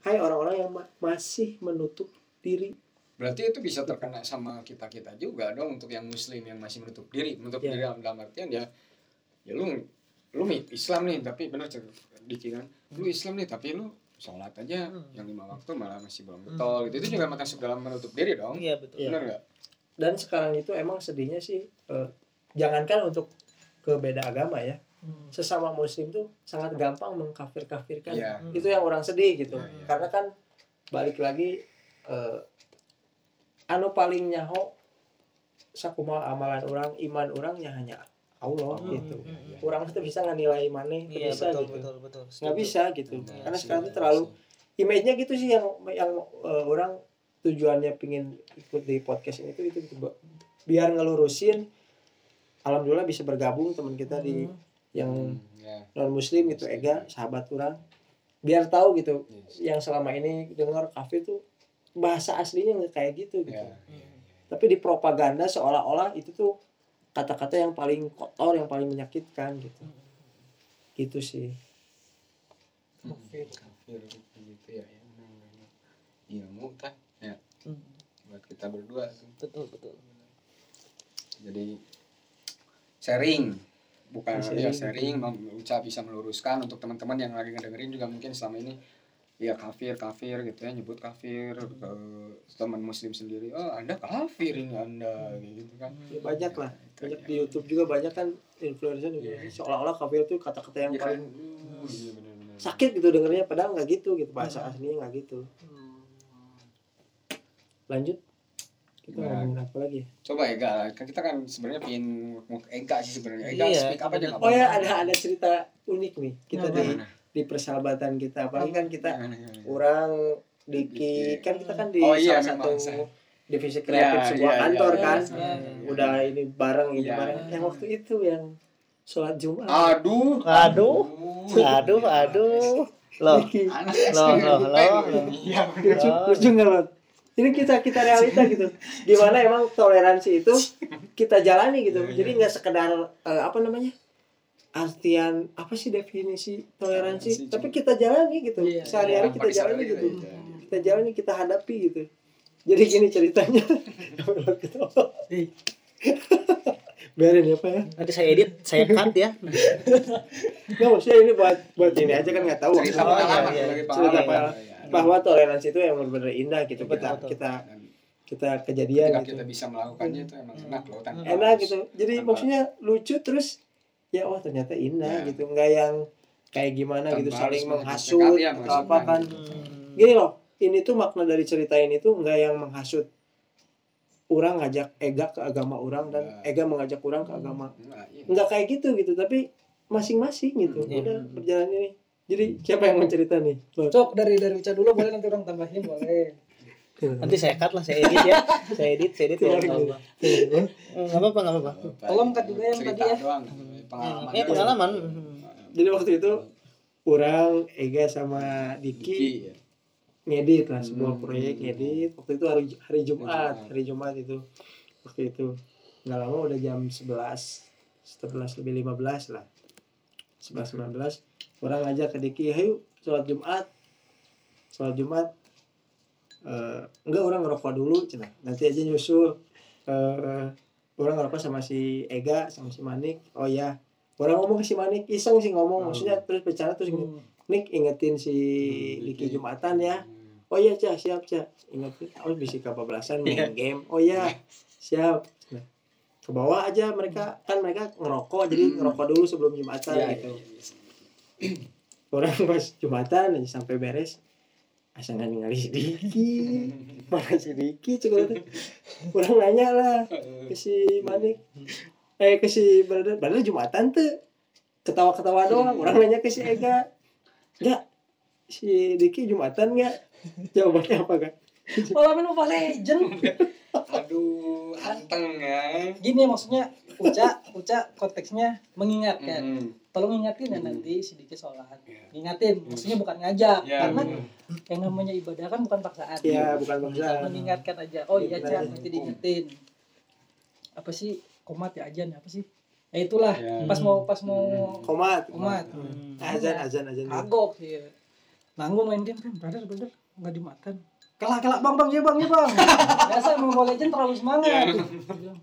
Hai orang-orang yang ma- masih menutup diri. Berarti itu bisa terkena sama kita kita juga dong untuk yang muslim yang masih menutup diri, menutup Ya. diri dalam, dalam artian ya, ya lu lu Islam nih tapi benar cek Diki kan, lu Islam nih tapi lu sholat aja yang lima waktu malah masih belum betul gitu itu juga masuk dalam menutup diri dong, iya betul Iya. benar nggak? dan sekarang itu emang sedihnya sih eh, jangankan untuk ke beda agama ya Hmm. sesama muslim tuh sangat gampang mengkafir-kafirkan Iya. itu yang orang sedih gitu Iya, iya. karena kan balik lagi eh, anu paling nyaho sakumal amalan orang iman orangnya hanya Allah Hmm, gitu hmm, hmm. orang itu bisa nilai mana iya bisa betul gitu betul betul nggak Setuju. bisa gitu Benar karena sih, sekarang benar terlalu image-nya gitu sih yang yang eh, orang tujuannya pingin ikut di podcast ini tuh itu gitu biar ngelurusin alhamdulillah bisa bergabung teman kita di Hmm. yang Hmm, ya. non muslim gitu Ega sahabat orang biar tahu gitu Yes. yang selama ini dengar kafe tuh bahasa aslinya nggak kayak gitu gitu Ya. tapi dipropaganda seolah-olah itu tuh kata-kata yang paling kotor yang paling menyakitkan gitu gitu sih Kafir. Kafir gitu ya. ya. Ilmu kan ya buat kita berdua betul betul jadi sharing bukan Sharing. ya sharing bisa meluruskan untuk teman-teman yang lagi ngedengerin juga mungkin selama ini ya kafir kafir gitu ya nyebut kafir ke teman muslim sendiri oh anda kafir ini anda gitu kan ya, banyak lah itu banyak ya. di YouTube juga banyak kan influencer juga Iya. seolah-olah kafir tuh kata-kata yang kan? paling Uh, iya sakit gitu dengernya padahal nggak gitu gitu bahasa aslinya nggak gitu lanjut kita Nah. ngomongin apa lagi ya? coba Ega kan kita kan sebenarnya ke Ega sih sebenarnya Ega Iya, speak apa aja oh ya ada ada cerita unik nih kita Nah, di? Di persahabatan kita apalagi kan kita Gimana, gimana? orang Diki kan kita kan di Oh iya, salah satu divisi kreatif Iya, sebuah iya, kantor iya, kan iya, iya, iya. udah ini bareng ini Iya. bareng yang waktu itu yang sholat Jumat aduh Aduh. aduh aduh loh Loh, loh, loh, loh. iya lucu Oh. lucu nggak Lot? ini kita kita realita gitu gimana emang toleransi itu kita jalani gitu Iya, iya. jadi nggak sekedar eh, apa namanya artian apa sih definisi toleransi? Toleransi, tapi kita jalani gitu. Iya, sehari-hari iya. kita jalani gitu. iya. kita jalani kita hadapi gitu. Jadi gini ceritanya. Biarin ya pak ya. Nanti saya edit, saya cut ya. nggak maksudnya ini buat buat ini aja kan nggak tahu. Cerita Oh, iya, pengalaman iya. sebagai Cerita pengalaman. Ya. bahwa toleransi itu yang benar-benar indah gitu. Kita kita kita kejadian ketika gitu. kita bisa melakukannya itu emang enak loh tanpa enak gitu. Jadi maksudnya lucu terus ya oh ternyata indah Ya. gitu nggak yang kayak gimana Tanpa gitu saling menghasut kalian, atau apa kan Hmm. gini loh ini tuh makna dari cerita ini tuh nggak yang menghasut orang ngajak Ega ke agama orang dan Nggak. Ega mengajak orang ke agama Enggak, iya. nggak kayak gitu gitu tapi masing-masing gitu Hmm, iya. udah berjalan ini jadi siapa yang mau cerita nih. Cok dari dari Uca dulu boleh nanti orang tambahin boleh. Nanti saya cut lah, saya edit ya. Saya edit, saya edit ya. Enggak apa-apa. Enggak apa-apa, Tolong cut juga yang tadi ya. doang, pengalaman. Ya, aja. pengalaman. jadi waktu itu orang Ega sama Diki Diki, ya. ngedit lah sebuah Hmm. proyek ngedit. Waktu itu hari hari Jumat hari Jumat. itu. Waktu itu. Nggak lama udah jam 11 11 lebih 15 lah. 11 19 orang ngajak ke Diki ayo sholat Jumat. Sholat Jumat eh enggak orang ngerokok dulu cina. Nanti aja nyusul. Eh orang ngerokok sama si Ega sama si Manik. Oh ya orang ngomong ke si Manik iseng sih ngomong. Maksudnya terus bercanda terus Hmm. Nik ingetin si Diki Jumatan ya. Oh iya cah siap cah ingetin oh bisa kebablasan main game. Oh iya siap. Nah, ke bawah aja mereka. Kan mereka ngerokok jadi ngerokok dulu sebelum jumatan Iya, gitu. iya, iya. orang pas jumatan aja sampai beres asal nggak ninggalin si mana si Diki tuh orang nanya lah ke si Manik. Eh ke si brother. Brother jumatan tuh ketawa-ketawa doang. Orang nanya ke si Ega. Enggak si Diki jumatan nggak? Jawabannya apa kan Malah main Mobile Legend. Aduh, anteng ya. Gini maksudnya Uca, Uca konteksnya mengingatkan. Hmm. Tolong ingatin ya nanti sedikit sholat. Ingatin, maksudnya bukan ngajak. Ya, Karena bener. yang namanya ibadah kan bukan paksaan. ya bukan bangsa mengingatkan aja oh iya Benar. cak nanti diingetin apa sih komat ya ajan apa sih ya itulah Ya. pas mau pas mau komat komat Hmm. azan azan azan kagok sih nanggung main game kan brother brother nggak dimakan kalah kalah bang bang ya bang ya bang. Biasa mau Mobile Legend terlalu semangat. Bilang,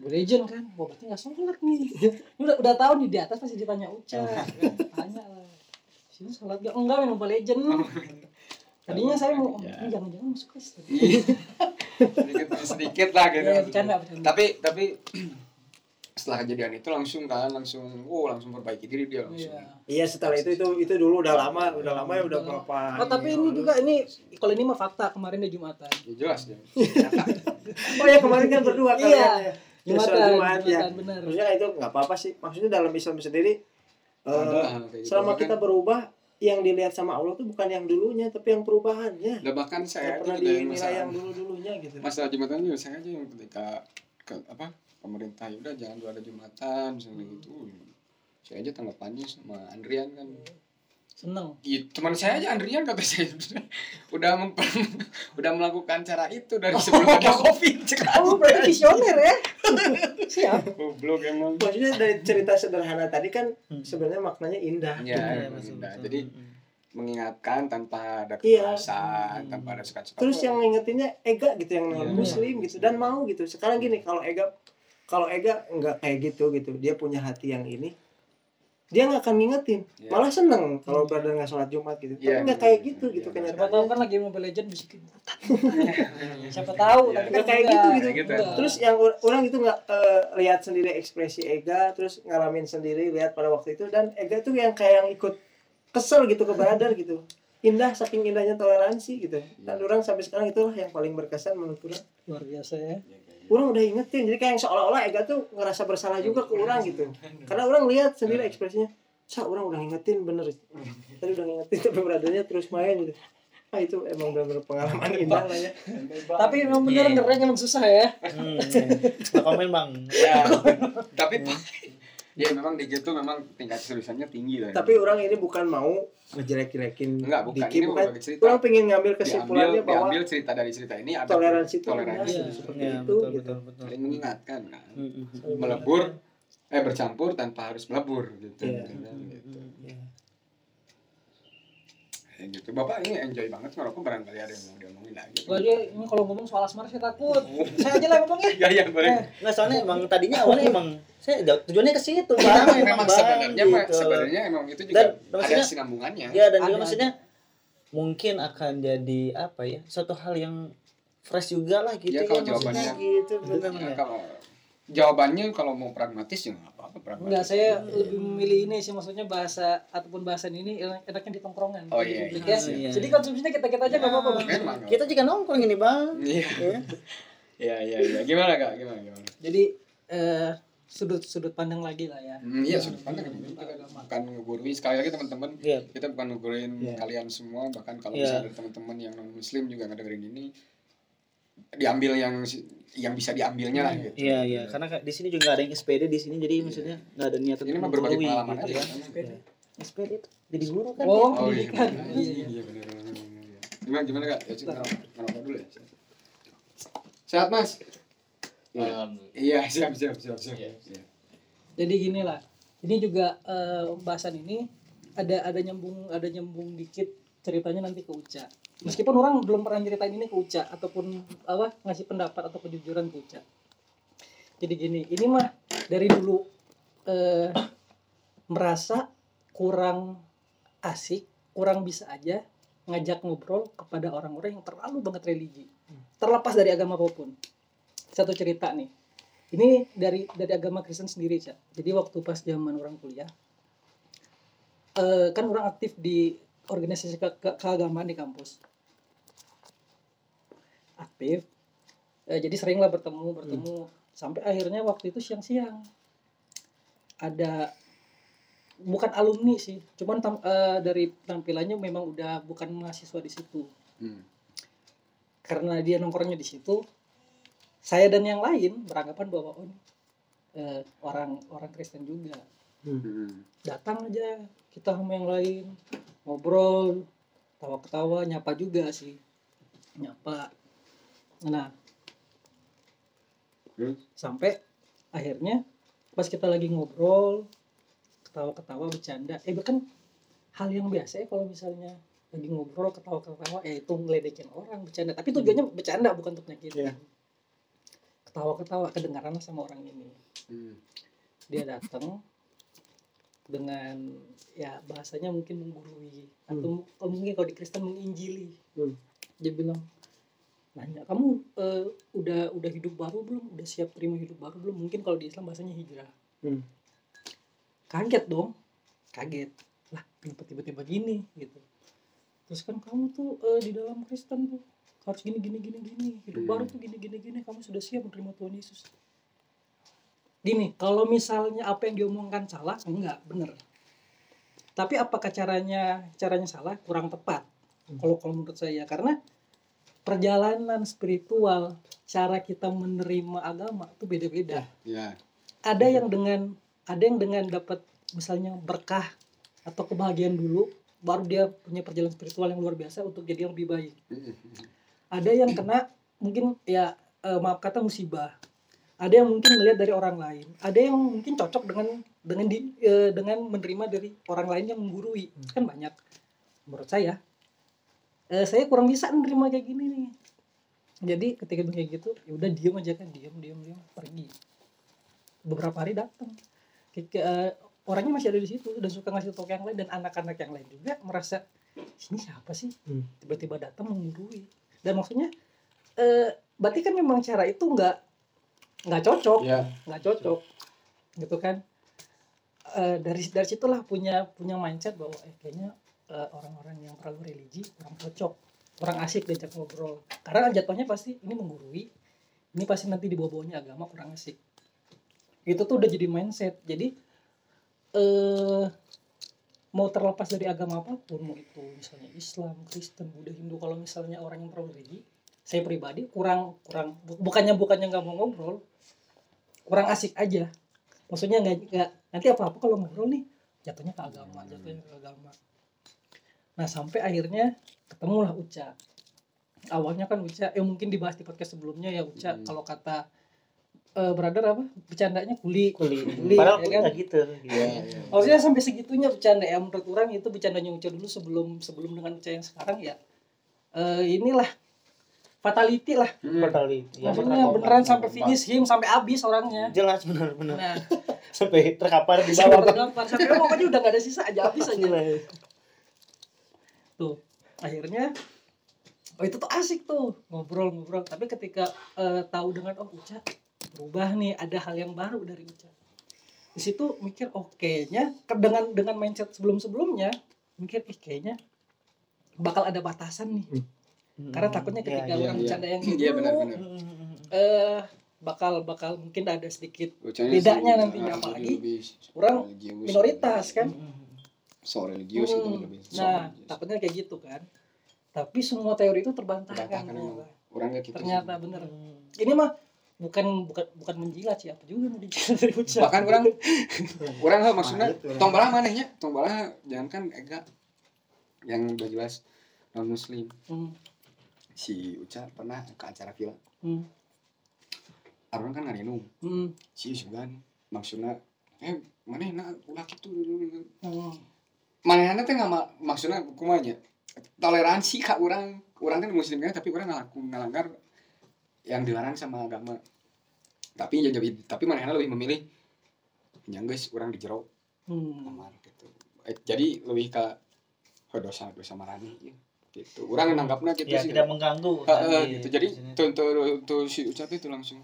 Mobile Legend kan wah berarti nggak sholat nih. Udah udah tahu nih di atas pasti ditanya Uca. Kan? tanya lah. Sini sholat gak? Enggak main Mobile Legend tadinya saya mau oh, Ya. ini jangan-jangan masuk ke sedikit sedikit lah gitu. Ya, bercanda, bercanda. Tapi tapi setelah kejadian itu langsung kan langsung oh langsung perbaiki diri dia langsung. Iya. iya setelah itu itu itu dulu udah lama udah lama ya udah berapa Oh tapi ini juga ini kalau ini mah fakta kemarin di Jumatan. Ya jelas ya. oh ya kemarin kan berdua kan Iya. ya. Ya, Jumatan, sholat Jumat, ya. Jumatan, benar. maksudnya itu nggak apa-apa sih maksudnya dalam Islam sendiri eh, gitu. selama Bahkan- kita berubah yang dilihat sama Allah tuh bukan yang dulunya tapi yang perubahannya Udah bahkan saya pernah dinilai masalah yang dulu dulunya gitu masalah jumatan juga saya aja yang ketika ke apa pemerintah ya udah jangan dulu ada jumatan misalnya gitu saya aja tanggapannya sama Andrian kan Seneng. Iya, teman saya aja Andrian kata saya udah memper- udah melakukan cara itu dari sebelum ada covid Oh berarti visioner ya? Siap. goblok emang maksudnya dari cerita sederhana tadi kan sebenarnya maknanya indah ya, Iya, betul, indah. betul. jadi mengingatkan tanpa ada Iya. kekerasan tanpa ada suka-suka terus yang ngingetinnya Ega gitu yang non Iya. muslim gitu dan mau gitu sekarang gini kalau Ega kalau Ega nggak kayak gitu gitu dia punya hati yang ini dia nggak akan ngingetin Iya. malah seneng kalau brother nggak sholat jumat gitu Iya, tapi nggak iya, kayak iya, gitu iya, gitu iya. Siapa tahu kan lagi Mobile Legend bisikin butan. Siapa tahu Iya. tapi kan Nggak kayak enggak. gitu, gitu. Gitu. Enggak. terus yang or- orang itu nggak eh, lihat sendiri ekspresi Ega terus ngalamin sendiri lihat pada waktu itu dan Ega tuh yang kayak yang ikut kesel gitu ke brother gitu indah saking indahnya toleransi gitu. Dan orang sampai sekarang itulah yang paling berkesan menurut orang. Luar biasa ya. orang udah ingetin jadi kayak yang seolah-olah Ega tuh ngerasa bersalah juga ke orang gitu. Karena orang lihat sendiri ekspresinya sa orang udah ingetin bener. Tadi udah ingetin tapi brothernya terus main gitu. Ah itu emang bener-bener pengalaman indah lah ya. Tapi memang bener Iya. ngereng emang susah ya. Hmm, komen bang. ya tapi ya memang di gitu memang tingkat seriusannya tinggi lah ya. tapi orang ini bukan mau ngejelek-jelekin Enggak, bukan. Diki Ini bukan cerita. orang pengen ngambil diambil, kesimpulannya bahwa diambil cerita dari cerita ini ada toleransi itu toleransi Iya. seperti Iya, itu betul, gitu. betul, mengingatkan kan Hmm, hmm, melebur eh bercampur tanpa harus melebur gitu, Iya. Kan, gitu. Iya. Kayak gitu. Bapak ini enjoy banget ngerokok barangkali ada yang mau diomongin lagi. Gua aja ini kalau ngomong soal asmara saya takut. saya aja lah ngomongnya. Ya ya boleh. Eh, Nggak soalnya emang tadinya awalnya emang saya tujuannya ke situ bang. Memang, emang, memang Bang, sebenarnya gitu. sebenarnya emang itu juga Dan ada maksudnya- sinambungannya. Ya dan juga maksudnya mungkin akan jadi apa ya suatu hal yang fresh juga lah gitu Ya, ya, kalau maksudnya jawabannya- gitu benar Ya, ya. kalau jawabannya kalau mau pragmatis ya nggak apa-apa pragmatis. Enggak, saya lebih memilih ini sih maksudnya bahasa ataupun bahasan ini enak- enaknya di tongkrongan. Oh, iya, iya. ya. Iya. Jadi konsumsinya kita-kita aja enggak apa-apa. Bang. Memang. Kita juga nongkrong ini bang. Iya. Ya. Iya iya iya. Gimana kak? Gimana gimana? Jadi eh, sudut sudut pandang lagi lah ya. Hmm, iya sudah pandang ini kita bukan ngegurui sekali lagi teman-teman Iya. kita bukan ngugurin Iya. kalian semua bahkan kalau Iya. misalnya ada teman-teman yang non muslim juga ngedengerin ini diambil yang yang bisa diambilnya lah gitu. Iya iya karena di sini juga nggak ada yang SPD di sini jadi maksudnya nggak ada niatan Ini mah untuk berbagi pengalaman gitu aja. ya. kan. SPD itu jadi guru kan. Oh, Oh iya, pendidikan. iya, iya benar benar. benar. Gimana gimana kak? Ya ngerokok ngerokok dulu ya. Sehat mas? Iya. Iya siap siap siap siap. Iya. Iya. Jadi gini lah. Ini juga eh, bahasan ini ada ada nyambung ada nyambung dikit ceritanya nanti ke Uca. Meskipun orang belum pernah ceritain ini ke Uca ataupun apa ngasih pendapat atau kejujuran ke Uca. Jadi gini, ini mah dari dulu eh, merasa kurang asik, kurang bisa aja ngajak ngobrol kepada orang-orang yang terlalu banget religi. Terlepas dari agama apa pun. Satu cerita nih. Ini dari dari agama Kristen sendiri, Cak. Jadi waktu pas zaman orang kuliah, eh, kan orang aktif di organisasi ke- ke- keagamaan di kampus. Aktif. Eh, jadi seringlah bertemu, bertemu sampai akhirnya waktu itu siang-siang ada bukan alumni sih, cuman tam- eh, dari tampilannya memang udah bukan mahasiswa di situ. Hmm. Karena dia nongkrongnya di situ, saya dan yang lain beranggapan bahwa oh, eh, orang orang Kristen juga Hmm. datang aja kita sama yang lain ngobrol tawa-ketawa nyapa juga sih. Nyapa. Nah. Terus? sampai akhirnya pas kita lagi ngobrol ketawa-ketawa bercanda. Eh kan hal yang biasa ya kalau misalnya lagi ngobrol ketawa-ketawa eh itu ngeledekin orang bercanda. Tapi tujuannya bercanda bukan untuk nyakitin. Iya. ketawa-ketawa kedengaran sama orang ini. Hmm. dia datang dengan ya bahasanya mungkin menggurui. Atau atau mungkin kalau di Kristen menginjili. Hmm. dia bilang nanya kamu eh, udah udah hidup baru belum? Udah siap terima hidup baru belum? Mungkin kalau di Islam bahasanya hijrah. Hmm. kaget dong. Kaget. Lah kenapa tiba-tiba gini? Gitu. Terus kan kamu tuh eh, di dalam Kristen tuh harus gini gini gini gini. Hidup Hmm. baru tuh gini gini gini. Kamu sudah siap menerima Tuhan Yesus gini kalau misalnya apa yang diomongkan salah enggak bener. Tapi apakah caranya caranya salah? Kurang tepat kalau kalau menurut saya. Karena perjalanan spiritual cara kita menerima agama itu beda-beda. Ya. ada yang dengan ada yang dengan dapat misalnya berkah atau kebahagiaan dulu baru dia punya perjalanan spiritual yang luar biasa untuk jadi yang lebih baik. Hmm. ada yang kena mungkin ya eh, maaf kata musibah ada yang mungkin melihat dari orang lain. Ada yang mungkin cocok dengan dengan di, eh, dengan menerima dari orang lain yang menggurui. Kan banyak menurut saya. Eh, saya kurang bisa menerima kayak gini nih. Jadi ketika kayak gitu ya udah diem aja kan diem diem diem pergi. Beberapa hari datang. Eh, orangnya masih ada di situ dan suka ngasih tau yang lain dan anak-anak yang lain juga merasa ini siapa sih? Hmm. tiba-tiba datang menggurui. Dan maksudnya eh berarti kan memang cara itu nggak nggak cocok. Ya. nggak cocok. Gitu kan. Eh, dari dari situlah punya punya mindset bahwa eh, kayaknya eh, orang-orang yang terlalu religi kurang cocok kurang asik diajak ngobrol. Karena jatuhnya pasti ini menggurui ini pasti nanti di bawahnya agama kurang asik. Itu tuh udah jadi mindset. Jadi eh mau terlepas dari agama apa pun mau itu misalnya Islam Kristen Buddha Hindu kalau misalnya orang yang terlalu religi saya pribadi kurang kurang bu- bukannya bukannya nggak mau ngobrol kurang asik aja. Maksudnya nggak nggak nanti apa apa kalau ngobrol nih jatuhnya ke agama jatuhnya ke agama. Nah sampai akhirnya ketemulah Uca. Awalnya kan Uca eh mungkin dibahas di podcast sebelumnya ya Uca Hmm. kalau kata eh, brother apa? Bercandanya kuli. Kuli. Kuli, padahal ya kuli kan? gitu. Iya, iya. maksudnya sampai segitunya bercanda ya. Menurut orang itu bercandanya Uca dulu sebelum sebelum dengan Uca yang sekarang ya. Eh, inilah fatality lah. Hmm. totally ya, maksudnya terkapar. beneran sampai finish him sampai habis orangnya. Jelas benar-benar nah. Sampai terkapar di sampai bawah terdampar sampai pokoknya udah gak ada sisa aja habis aja. Tuh akhirnya oh itu tuh asik tuh ngobrol-ngobrol. Tapi ketika eh, tahu dengan oh Uca berubah nih ada hal yang baru dari Uca. Di situ mikir oh kayaknya ke- dengan dengan mindset sebelum-sebelumnya mikir ih kayaknya bakal ada batasan nih karena takutnya ketika iya. orang iya. bercanda yang Iya, gitu benar-benar. eh bakal bakal mungkin ada sedikit Bocahnya Bedanya sih, nantinya, ah, apalagi lebih orang religius, minoritas kan so religius gitu Hmm, lebih so nah religius. takutnya kayak gitu kan tapi semua teori itu terbantahkan Terbantahkan emang. ternyata. orangnya gitu ternyata sih. bener ini mah bukan bukan bukan menjilat sih apa juga mau dijilat dari ucap bahkan orang orang heuh maksudnya Nah, itu. tong balah manehnya tong balah jangan kan ega yang udah jelas non muslim hmm, si Uca pernah ke acara villa. Hmm, orang kan ngarinung hmm, si Sugan maksudnya eh mana na ulah gitu hmm. mana teh nggak ma- maksudnya kumanya toleransi kak orang. Orang kan muslim kan tapi orang ngelaku ngelanggar yang dilarang sama agama. Tapi ya jadi tapi mana lebih memilih yang guys orang dijero hmm. kamar gitu. Eh, jadi lebih ke oh, dosa dosa marani. ya. Gitu. Orang nanggapnya gitu ya sih. tidak mengganggu Heeh, kan, di- gitu. Jadi tuh tuh tuh si ucap itu langsung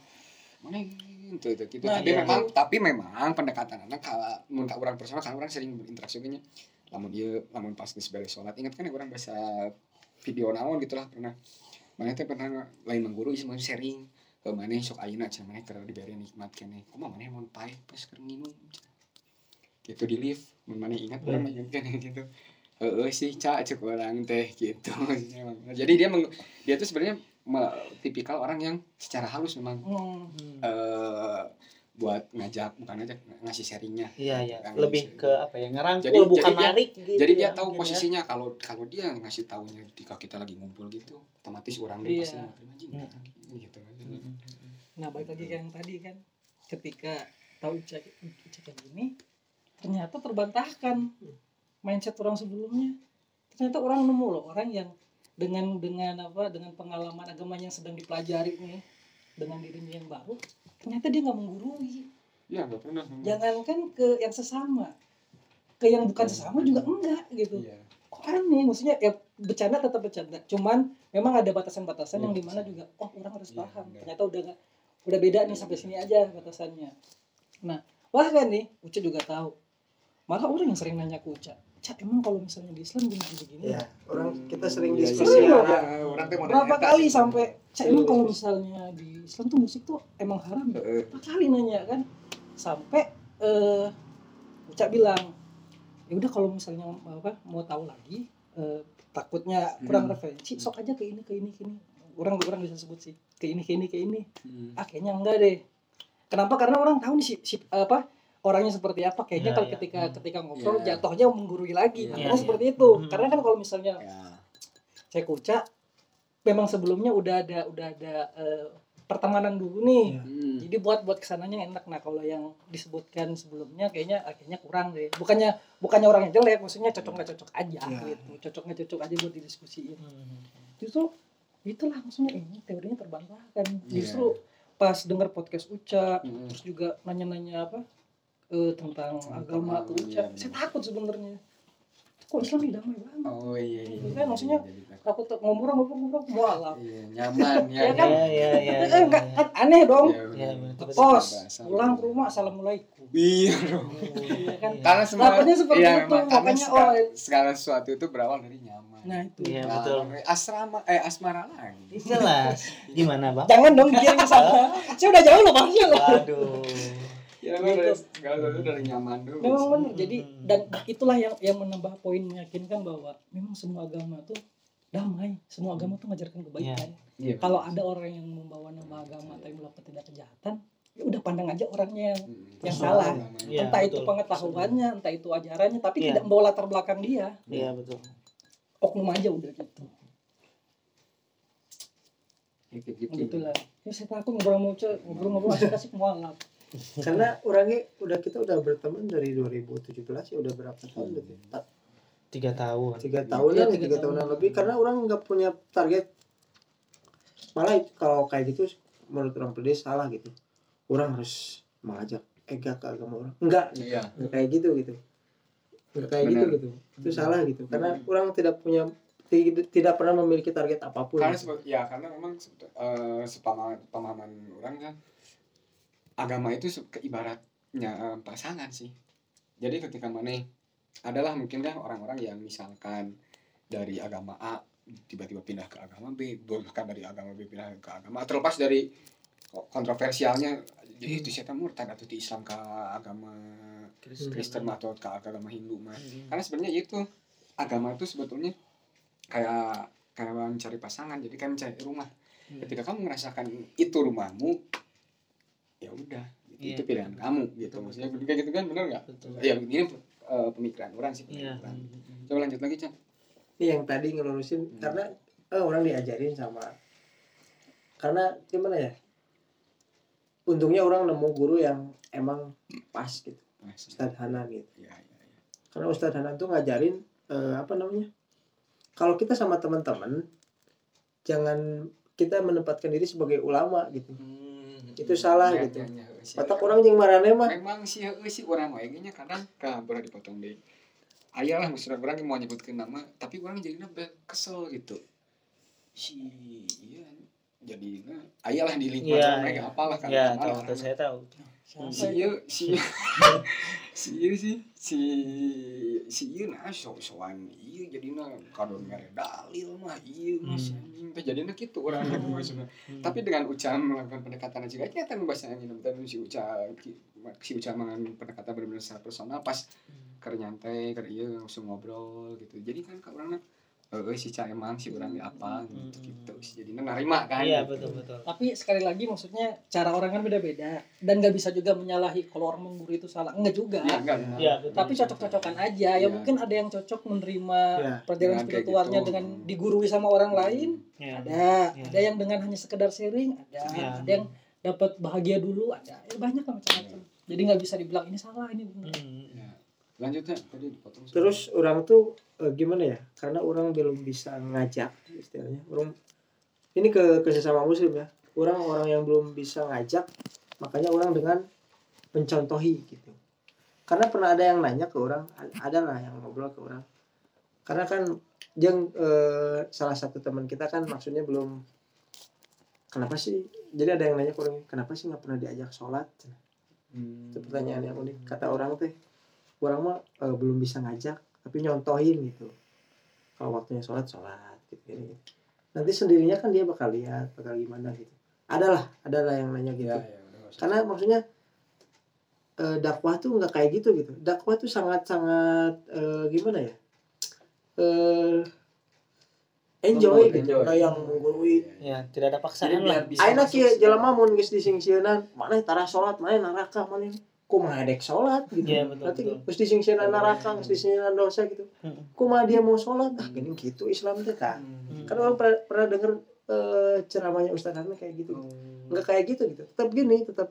mana itu itu gitu. Nah, tapi iya. memang tapi memang pendekatan anak kalau mun ka orang personal kan orang sering berinteraksi nya lamun dia lamun pas geus beres sholat. Ingat kan orang bahasa video naon gitulah pernah. Mana teh pernah lain mengguru isma sharing ke mana sok ayeuna cenah mana keur diberi nikmat kene kumaha mana mun pae pas keur gitu di lift mun mana ingat orang ingat kan gitu Heeh sih cak cek orang teh gitu jadi dia meng, dia tuh sebenarnya tipikal orang yang secara halus memang Hmm. Hmm. eh buat ngajak bukan ngajak ngasih sharingnya Iya iya, lebih bisa. ke apa ya ngerangkul Jadi- bukan jadi dia- narik gitu. jadi dia ya, tahu ya. posisinya kalau kalau dia ngasih tahunya ketika kita lagi ngumpul gitu otomatis orang dia Iya. pasti terima anjing, Hmm. gitu Hmm. nah balik lagi ke yang tadi kan ketika tahu ucap kayak gini ternyata terbantahkan mindset orang sebelumnya. Ternyata orang nemu loh orang yang dengan dengan apa dengan pengalaman agama yang sedang dipelajari nih dengan dirinya yang baru ternyata dia nggak menggurui. Ya nggak pernah jangankan ke yang sesama ke yang bukan sesama juga enggak gitu. Iya. Kok aneh maksudnya ya bercanda tetap bercanda. Cuman memang ada batasan-batasan Iya, yang di mana batasan. juga oh orang harus Iya, paham. benar. ternyata udah nggak udah beda nih sampai sini aja batasannya. Nah bahkan nih Uca juga tahu. Malah orang yang sering nanya ke Uca Uca emang kalau misalnya di Islam gini gini gini ya orang kita sering Iya, iya, diskusi iya. ya. orang teh berapa kali sih. sampai Uca emang kalau misalnya di Islam tuh musik tuh emang haram ya? Heeh. berapa kali nanya kan sampai eh Uca bilang ya udah kalau misalnya apa mau tahu lagi eh, takutnya kurang Hmm. referensi sok aja ke ini ke ini ke ini orang orang bisa sebut sih ke ini ke ini ke ini Hmm. ah kayaknya enggak deh kenapa karena orang tahu nih si, si- apa orangnya seperti apa kayaknya Ya, kalau ya. ketika Hmm. ketika ngobrol Ya. jatuhnya menggurui lagi Ya, makanya ya. seperti itu Hmm. karena kan kalau misalnya ya saya kuca memang sebelumnya udah ada udah ada eh, pertemanan dulu nih Ya. Hmm. jadi buat buat ke sananya enak nah kalau yang disebutkan sebelumnya kayaknya akhirnya kurang deh bukannya bukannya orangnya jelek maksudnya cocok nggak cocok aja Ya. gitu cocok nggak cocok aja buat didiskusiin Hmm. justru itulah maksudnya ini teorinya terbantahkan Iya. justru pas denger podcast Uca Hmm. terus juga nanya-nanya apa eh, tentang Tentang agama Uca iya. saya takut sebenarnya kok Islam ini damai banget oh iya iya Kan maksudnya Jadi takut. tuh ngobrol ngobrol ngobrol mualaf Iya, nyaman ya Ya kan? Ya ya ya. eh, enggak kan aneh dong Iya, Ya, kos Bahasa. pulang ke rumah assalamualaikum iya dong Iya kan? karena semua Takutnya seperti iya, itu, memang, karena makanya, segala, oh, segala sesuatu itu berawal dari nyaman nah itu Iya, Nah, betul. asrama eh asmara lagi Jelas. Gimana, Bang? jangan dong kirim ke sana saya udah jauh loh loh Waduh. Ya Gitu. memang dari sesuatu dari nyaman dulu memang benar jadi Hmm. dan itulah yang yang menambah poin meyakinkan bahwa memang semua agama tuh damai semua agama tuh mengajarkan kebaikan Iya, kalau ada orang yang membawa nama agama tapi melakukan tindak kejahatan ya udah pandang aja orangnya yang Mm, yang salah. namanya. Iya, entah itu betul. pengetahuannya entah itu ajarannya tapi Iya. tidak membawa latar belakang dia Iya, betul. oknum aja udah gitu Ya, gitu gitu lah ya saya takut ngobrol sama Uca ngobrol-ngobrol asik-asik mualaf karena orangnya udah kita udah berteman dari 2017 ya udah berapa tahun? Gitu Empat- tiga tahun. Tiga tahunan Iya, ya, tiga tiga tahun. tahunan lebih. Karena orang nggak punya target. Malah kalau kayak gitu menurut orang pedes salah gitu. Orang harus mengajak ega ke agama orang. Enggak Iya. nggak kayak gitu gitu. Nggak kayak gitu gitu. Itu salah gitu. Karena orang tidak punya ti- tidak pernah memiliki target apa pun. Karena gitu. ya karena memang sebe- eh, sepamahaman pemahaman orang kan agama itu se- ibaratnya eh, pasangan sih. Jadi ketika mana adalah mungkin kan orang-orang yang misalkan dari agama A tiba-tiba pindah ke agama B, bahkan dari agama B pindah ke agama A, terlepas dari kontroversialnya jadi itu siapa murtad atau di Islam ke agama Kristen atau ke agama Hindu mah. Karena sebenarnya itu agama itu sebetulnya kayak kayak mencari pasangan jadi kan mencari rumah. Hmm. ketika kamu merasakan itu rumahmu ya udah Iya. itu pilihan kamu gitu maksudnya kayak gitu kan bener nggak Betul. ya ini eh, pemikiran orang sih Iya. pemikiran orang. coba lanjut lagi Chan ini yang tadi ngelurusin Hmm. karena eh, orang diajarin sama karena gimana ya untungnya orang nemu guru yang emang pas gitu Nah, Ustadz Hanan gitu ya, ya, ya. karena Ustadz Hanan tuh ngajarin eh, apa namanya kalau kita sama teman-teman jangan kita menempatkan diri sebagai ulama gitu Itu salah Ya, gitu. ya, ya, otak orang yang marane mah. Memang sih sih orang wae nya kadang ka boleh dipotong deh aya lah maksudnya orang yang mau nyebutkan nama tapi orang jadinya kesel gitu. Si iya jadinya aya lah di lingkungan Iya, mereka iya. apalah kan ya mana tahu tahu saya tahu. Si iya si si iya sih si si iya nah so soan iya jadinya kadon mere dalil mah iya mas Hmm. anjing. Teh jadinya gitu orang gitu maksudnya tapi dengan Uca melakukan pendekatan juga ternyata bahasa yang ini si Uca si Uca melakukan pendekatan benar-benar secara personal pas keur nyantai keur ieu langsung ngobrol gitu. Jadi kan ka urang eh si Ca emang si urang apa gitu, gitu. Si jadinya narima kan iya gitu. betul betul tapi sekali lagi maksudnya cara orang kan beda-beda dan nggak bisa juga menyalahi kalau orang mengguru itu salah enggak juga ya enggak Iya, betul. tapi cocok-cocokan aja ya Iya. mungkin ada yang cocok menerima Ya, pelajaran spiritualnya gitu. dengan digurui sama orang lain ya. ada Iya. ada yang dengan hanya sekedar sharing ada Iya. ada yang dapat bahagia dulu ada ya, banyak lah macam-macam jadi nggak bisa dibilang ini salah ini benar Hmm. Ya. lanjutnya tadi dipotong terus orang tuh eh, gimana ya? Karena orang belum bisa ngajak istilahnya. Orang ini ke ke sesama muslim ya. Orang orang yang belum bisa ngajak makanya orang dengan mencontohi gitu. Karena pernah ada yang nanya ke orang ada lah yang ngobrol ke orang. Karena kan yang eh, salah satu teman kita kan maksudnya belum kenapa sih? Jadi ada yang nanya ke orang kenapa sih nggak pernah diajak sholat? Itu pertanyaan yang unik kata orang teh orang mah eh, belum bisa ngajak tapi nyontohin gitu. Kalau waktunya sholat sholat gitu, gitu, gitu. nanti sendirinya kan dia bakal lihat bakal gimana gitu. Adalah adalah yang nanya gitu. Ya ya usah. karena maksudnya eh, dakwah tuh nggak kayak gitu gitu. Dakwah tuh sangat sangat eh, gimana ya? Eh enjoy gitu. enjoy. kayak yang menggurui ya tidak ada paksaan lah bisa Aina masuk kieu sih. jelema mun geus disingsieunan mana tara salat mana neraka mana kumaha dek salat gitu. Iya, betul, Nanti betul. geus disingsieunan neraka, geus disingsieunan dosa gitu. Hmm. Kumaha dia mau salat? Ah gini gitu Islam teh. Hmm. Kan orang pernah, pernah denger eh, ceramahnya Ustaz Hanan kayak gitu. Enggak kayak gitu gitu. Tetap gini, tetap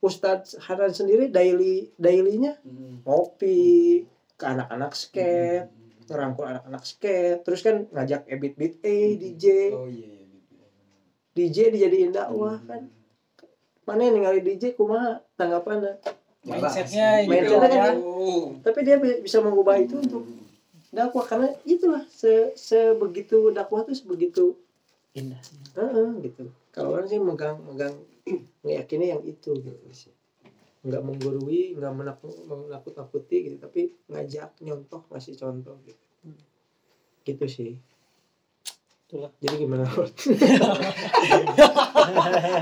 Ustaz Hanan sendiri daily dailynya Hmm. ngopi ke anak-anak skate, ngerangkul anak-anak skate, terus kan ngajak Ebit Beat A, DJ, oh iya iya. DJ dijadiin dakwah kan. Mana yang ningali DJ kumaha tanggapannya? Mindsetnya gitu Mindsetnya ya. gitu. Tapi dia bi- bisa mengubah itu untuk dakwah karena itulah se sebegitu dakwah tuh sebegitu indah Heeh, gitu. Kalau orang sih megang megang meyakini yang itu gitu sih. Nggak menggurui, nggak menakut menakut nakuti gitu, tapi ngajak nyontoh ngasih contoh gitu. Gitu sih. Itulah. Jadi gimana?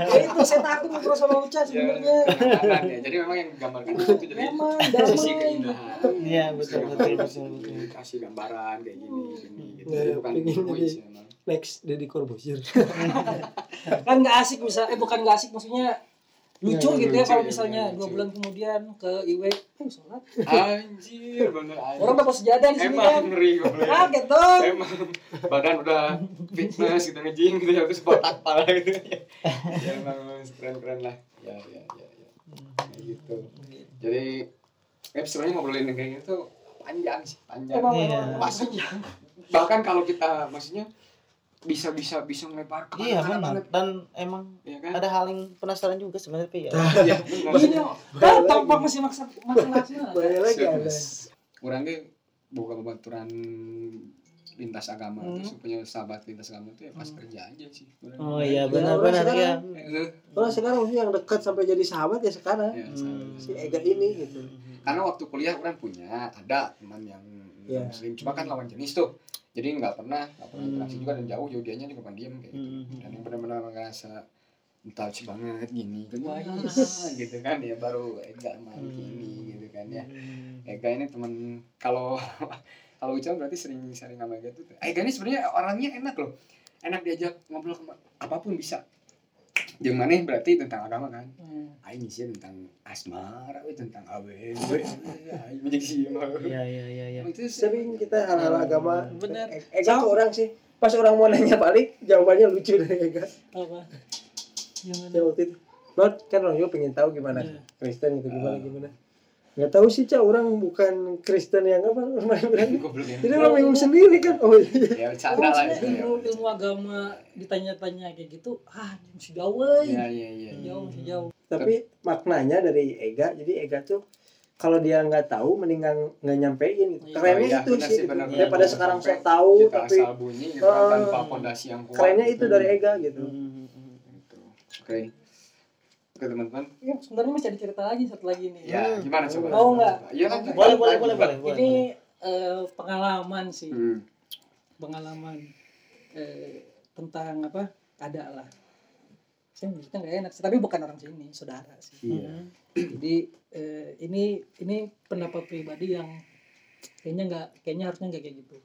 ya itu saya takut ngobrol sama Uca sebenarnya Kenangan ya. Jadi memang yang gambarkan itu jadi Memang, sisi keindahan. iya betul betul betul betul Kasih gambaran kayak gini, gini gitu. Jadi bukan jadi- memang. Next Deddy Corbuzier. kan nggak asik bisa eh bukan nggak asik maksudnya lucu Iya, gitu ya kalau iya, misalnya iya, dua lucu. bulan kemudian ke IW eh sholat Anjir, bener anjir. orang dapat sejadah di sini kan Emang ngeri gue kaget dong Emang badan udah fitness gitu nge-gym gitu ya terus botak pala gitu. ya emang keren-keren lah. Ya ya ya ya. Kayak gitu. Jadi eh sebenarnya ngobrolin yang kayak gitu panjang sih, panjang. emang Iya. emang Pas bahkan kalau kita maksudnya bisa bisa bisa melebar ke Iya benar. banget. Dan emang Ya kan? ada hal yang penasaran juga sebenarnya Pi, ya. Iya. Ini kan tanpa masih maksa masalahnya Banyak lagi ada. Kurang ge buka pembaturan lintas agama Hmm. terus punya sahabat lintas agama tuh ya pas kerja aja sih. Oh iya Ya, benar-benar ya. Eh, Kalau sekarang sih yang dekat sampai jadi sahabat ya sekarang ya, Hmm. si Ega ini gitu. karena waktu kuliah orang punya ada teman yang Iya. muslim cuma kan lawan jenis tuh jadi nggak pernah nggak pernah Hmm. interaksi juga dan jauh jauh dianya juga pendiam kayak gitu Hmm. dan yang benar-benar ngerasa touch banget gini Wah, ah, yes. gitu kan ya baru Ega main Hmm. gini gitu kan ya Hmm. Ega ini teman kalau kalau Ucap berarti sering sering sama Ega tuh Ega ini sebenarnya orangnya enak loh enak diajak ngobrol apa pun bisa yang mana berarti tentang agama kan Hmm. Aing sih tentang asmara, we, tentang awe, we. Aing menjadi sih mah. Iya iya iya iya. Itu Sering kita hal-hal agama. Bener. E- Ega tuh orang sih. Pas orang mau nanya balik, jawabannya lucu dari Ega. apa yang Ya waktu itu. Not kan orang juga pengen tahu gimana Iya. Kristen gitu gimana gimana. Nggak tahu sih cah orang bukan Kristen yang apa orang ya. Jadi orang bingung sendiri kan. Oh iya. Ya bercanda lah itu ya. ilmu ilmu agama ditanya-tanya kayak gitu ah masih jauh euy. Iya iya iya. jauh masih jauh Tapi maknanya dari Ega, jadi Ega tuh kalau dia nggak tahu mendingan nggak nyampein gitu. Iya. Kerennya Oh, iya, itu sih, sih, gitu. Daripada sekarang sok tahu Kita tapi asal bunyi gitu kan, Ah. tanpa fondasi yang kuat. kerennya itu gitu. dari Ega gitu. Hmm. Gitu. Oke. Oke teman-teman. ya, sebenarnya masih ada cerita lagi satu lagi nih Ya gimana coba? Mau nggak? Iya kan. Boleh boleh boleh boleh. boleh, ini eh, pengalaman sih Hmm. pengalaman eh, tentang apa ada lah saya menyebutnya nggak enak sih tapi bukan orang sini saudara sih Iya. Hmm. jadi eh, ini ini pendapat pribadi yang kayaknya nggak kayaknya harusnya nggak kayak gitu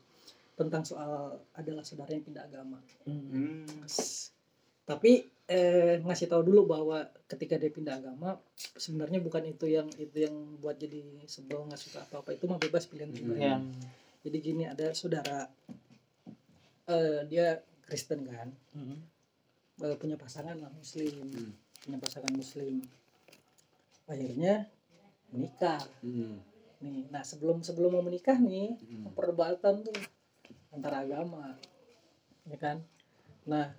tentang soal adalah saudara yang pindah agama Hmm. Hmm. Tapi eh, ngasih tahu dulu bahwa ketika dia pindah agama sebenarnya bukan itu yang itu yang buat jadi sebel nggak suka apa apa itu mah bebas pilihan pribadi Ya. jadi gini ada saudara eh, dia Kristen kan Hmm. eh, punya pasangan lah muslim Hmm. punya pasangan muslim akhirnya menikah Hmm. nih nah sebelum sebelum mau menikah nih Hmm. perdebatan tuh antara agama ya kan nah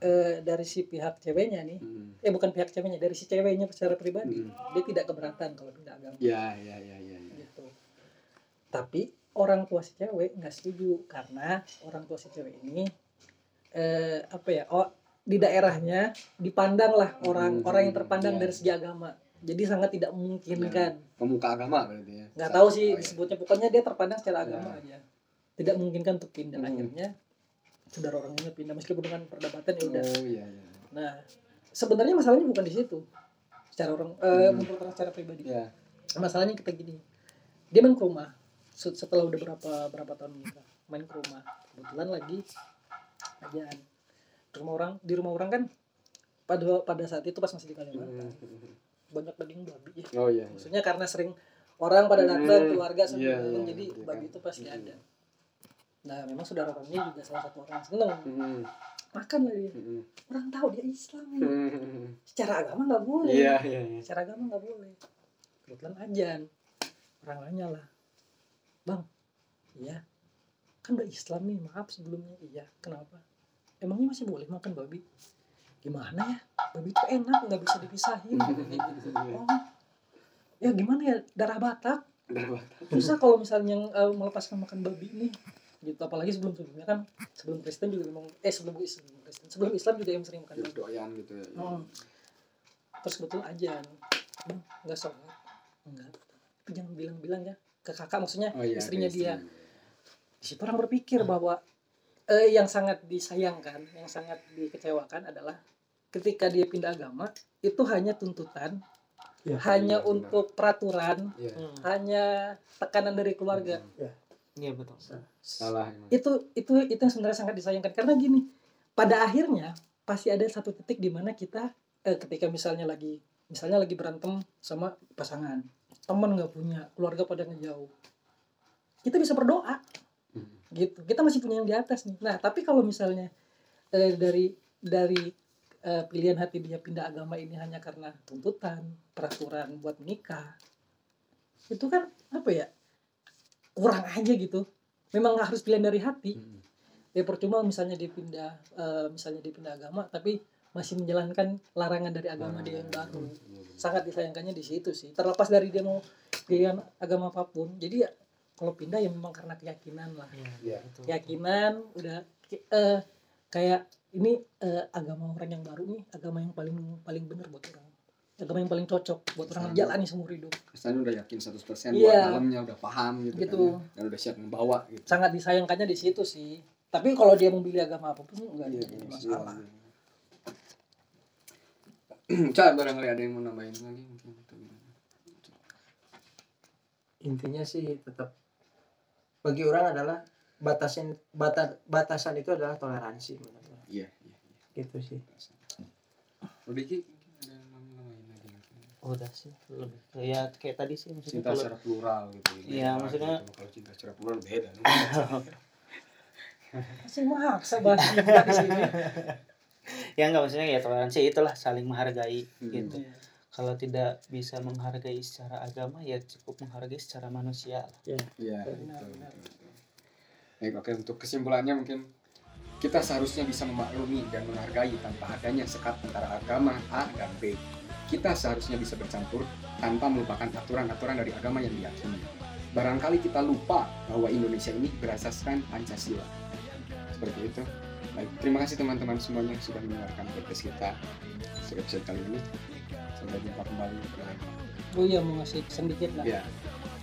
eh, dari si pihak ceweknya nih Hmm. eh bukan pihak ceweknya dari si ceweknya secara pribadi Hmm. dia tidak keberatan kalau pindah agama Ya ya ya ya. ya. gitu tapi orang tua si cewek nggak setuju karena orang tua si cewek ini eh apa ya oh di daerahnya dipandang lah orang Hmm, orang yang terpandang iya. dari segi agama jadi sangat tidak memungkinkan Pemuka agama berarti ya. nggak tahu sih Oh, disebutnya pokoknya dia terpandang secara agama Ya. aja tidak memungkinkan untuk pindah Hmm. akhirnya saudara orangnya pindah meskipun dengan perdebatan ya udah Oh iya iya. nah sebenarnya masalahnya bukan di situ secara orang eh, Hmm. menurut orang secara pribadi Ya. masalahnya kita gini dia main ke rumah se- setelah udah berapa berapa tahun menikah main ke rumah kebetulan lagi ajaan rumah orang di rumah orang kan pada pada saat itu pas masih di Kalimantan Hmm. banyak daging babi ya Oh iya. iya. maksudnya karena sering orang pada datang Hmm, keluarga iya, sambil iya, jadi iya babi itu pasti Hmm. ada nah memang saudara orangnya juga salah satu orang seneng. Hmm. makan lah dia. Hmm. orang tahu dia Islam. Hmm. secara agama nggak boleh. Iya iya iya. secara agama nggak boleh. Kebetulan ajan. Orang nanya lah. Bang iya. Kan udah Islam nih maaf sebelumnya. Iya kenapa? Emangnya masih boleh makan babi? Gimana ya? Babi itu enak nggak bisa dipisahin. Gitu. oh. Ya gimana ya? Darah Batak? Darah susah kalau misalnya eh, melepaskan makan babi nih gitu apalagi sebelum sebelumnya kan sebelum Kristen juga memang eh sebelum sebelum Kristen sebelum Islam juga yang sering makan doyan gitu ya. Hmm. Terus kebetulan ajan. Hmm, Enggak sholat. Enggak. Jangan bilang-bilang ya ke kakak maksudnya Oh iya. istrinya dia. Di situ orang berpikir bahwa eh, yang sangat disayangkan, yang sangat dikecewakan adalah ketika dia pindah agama itu hanya tuntutan, Ya, hanya benar, untuk peraturan, Iya. Hmm. hanya tekanan dari keluarga. Hmm. Iya betul. Salah. Itu itu itu yang sebenarnya sangat disayangkan karena gini, pada akhirnya pasti ada satu titik di mana kita eh, ketika misalnya lagi misalnya lagi berantem sama pasangan teman nggak punya keluarga pada ngejauh kita bisa berdoa Hmm. gitu kita masih punya yang di atas nih nah tapi kalau misalnya eh, dari dari eh, pilihan hati dia pindah agama ini hanya karena tuntutan peraturan buat menikah itu kan apa ya kurang aja gitu. Memang nggak harus pilihan dari hati. Hmm. ya percuma misalnya dia pindah eh, misalnya dia pindah agama tapi masih menjalankan larangan dari agama dia yang baru. Sangat disayangkannya di situ sih. Terlepas dari dia mau pilihan agama apa pun jadi ya kalau pindah ya memang karena keyakinan lah. Iya. Betul. keyakinan udah ki- eh, kayak ini eh, agama orang yang baru nih agama yang paling paling benar buat orang agama yang paling cocok buat orang jalani seumur hidup Kesannya udah yakin 100% Iya. buat dalamnya udah paham gitu, Gitu. kan ya. dan udah siap membawa gitu sangat disayangkannya di situ sih tapi kalau dia memilih agama apa pun enggak Iya, jadi iya, masalah iya. Cak, barangkali ada yang mau nambahin lagi mungkin intinya sih tetap bagi orang adalah batasan bata, batasan itu adalah toleransi menurut. Iya, iya. gitu sih Lo Diki mungkin ada yang mau nambahin lagi mungkin. Udah sih lebih ya kayak tadi sih maksudnya Cinta kalau secara plural gitu. Iya, Beda maksudnya- gitu. kalau cinta secara plural beda. masih maksa bahas cinta di sini ya nggak maksudnya ya toleransi itulah saling menghargai Hmm. gitu kalau tidak bisa menghargai secara agama ya cukup menghargai secara manusia Iya, Benar, betul, benar. betul, betul. Baik, oke untuk kesimpulannya mungkin kita seharusnya bisa memaklumi dan menghargai tanpa adanya sekat antara agama A dan B. Kita seharusnya bisa bercampur tanpa melupakan aturan-aturan dari agama yang diyakini. Barangkali kita lupa bahwa Indonesia ini berasaskan Pancasila. Seperti itu. Baik, terima kasih teman-teman semuanya yang sudah mendengarkan podcast kita episode kali ini. Sampai jumpa kembali. oh iya mau ngasih pesan dikit lah Ya,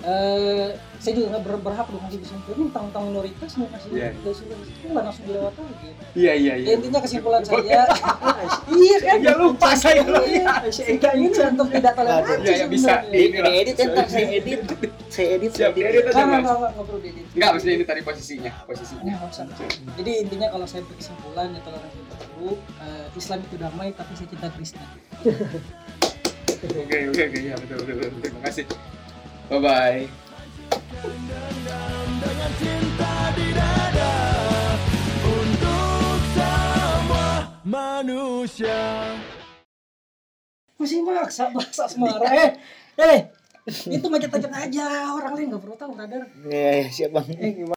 Eh, saya juga nggak ber- berhak dong kesimpulan ini tentang minoritas mau kasih Iya. kesimpulan itu nggak langsung dilewat lagi iya, iya. ya, intinya kesimpulan saya iya kan Ya lupa saya. Iya, ini untuk tidak toleransi Iya, ya, bisa. Ini edit ntar saya edit saya edit Siap, saya edit aja, Nggak, nggak, nggak, nggak perlu diedit. Enggak, maksudnya ini tadi posisinya, posisinya. Nggak, nggak. Jadi intinya kalau saya berkesimpulan ya toleransi itu. Eh, Islam itu damai, tapi saya cinta Kristen. Oke, oke, oke, ya betul, betul. Terima kasih. Bye bye. dengan cinta di dada untuk semua manusia. Masih maksa bahasa asmara. Eh, eh, itu macet-macet aja. Orang lain nggak perlu tahu, brother. ya, ya siap bang eh gimana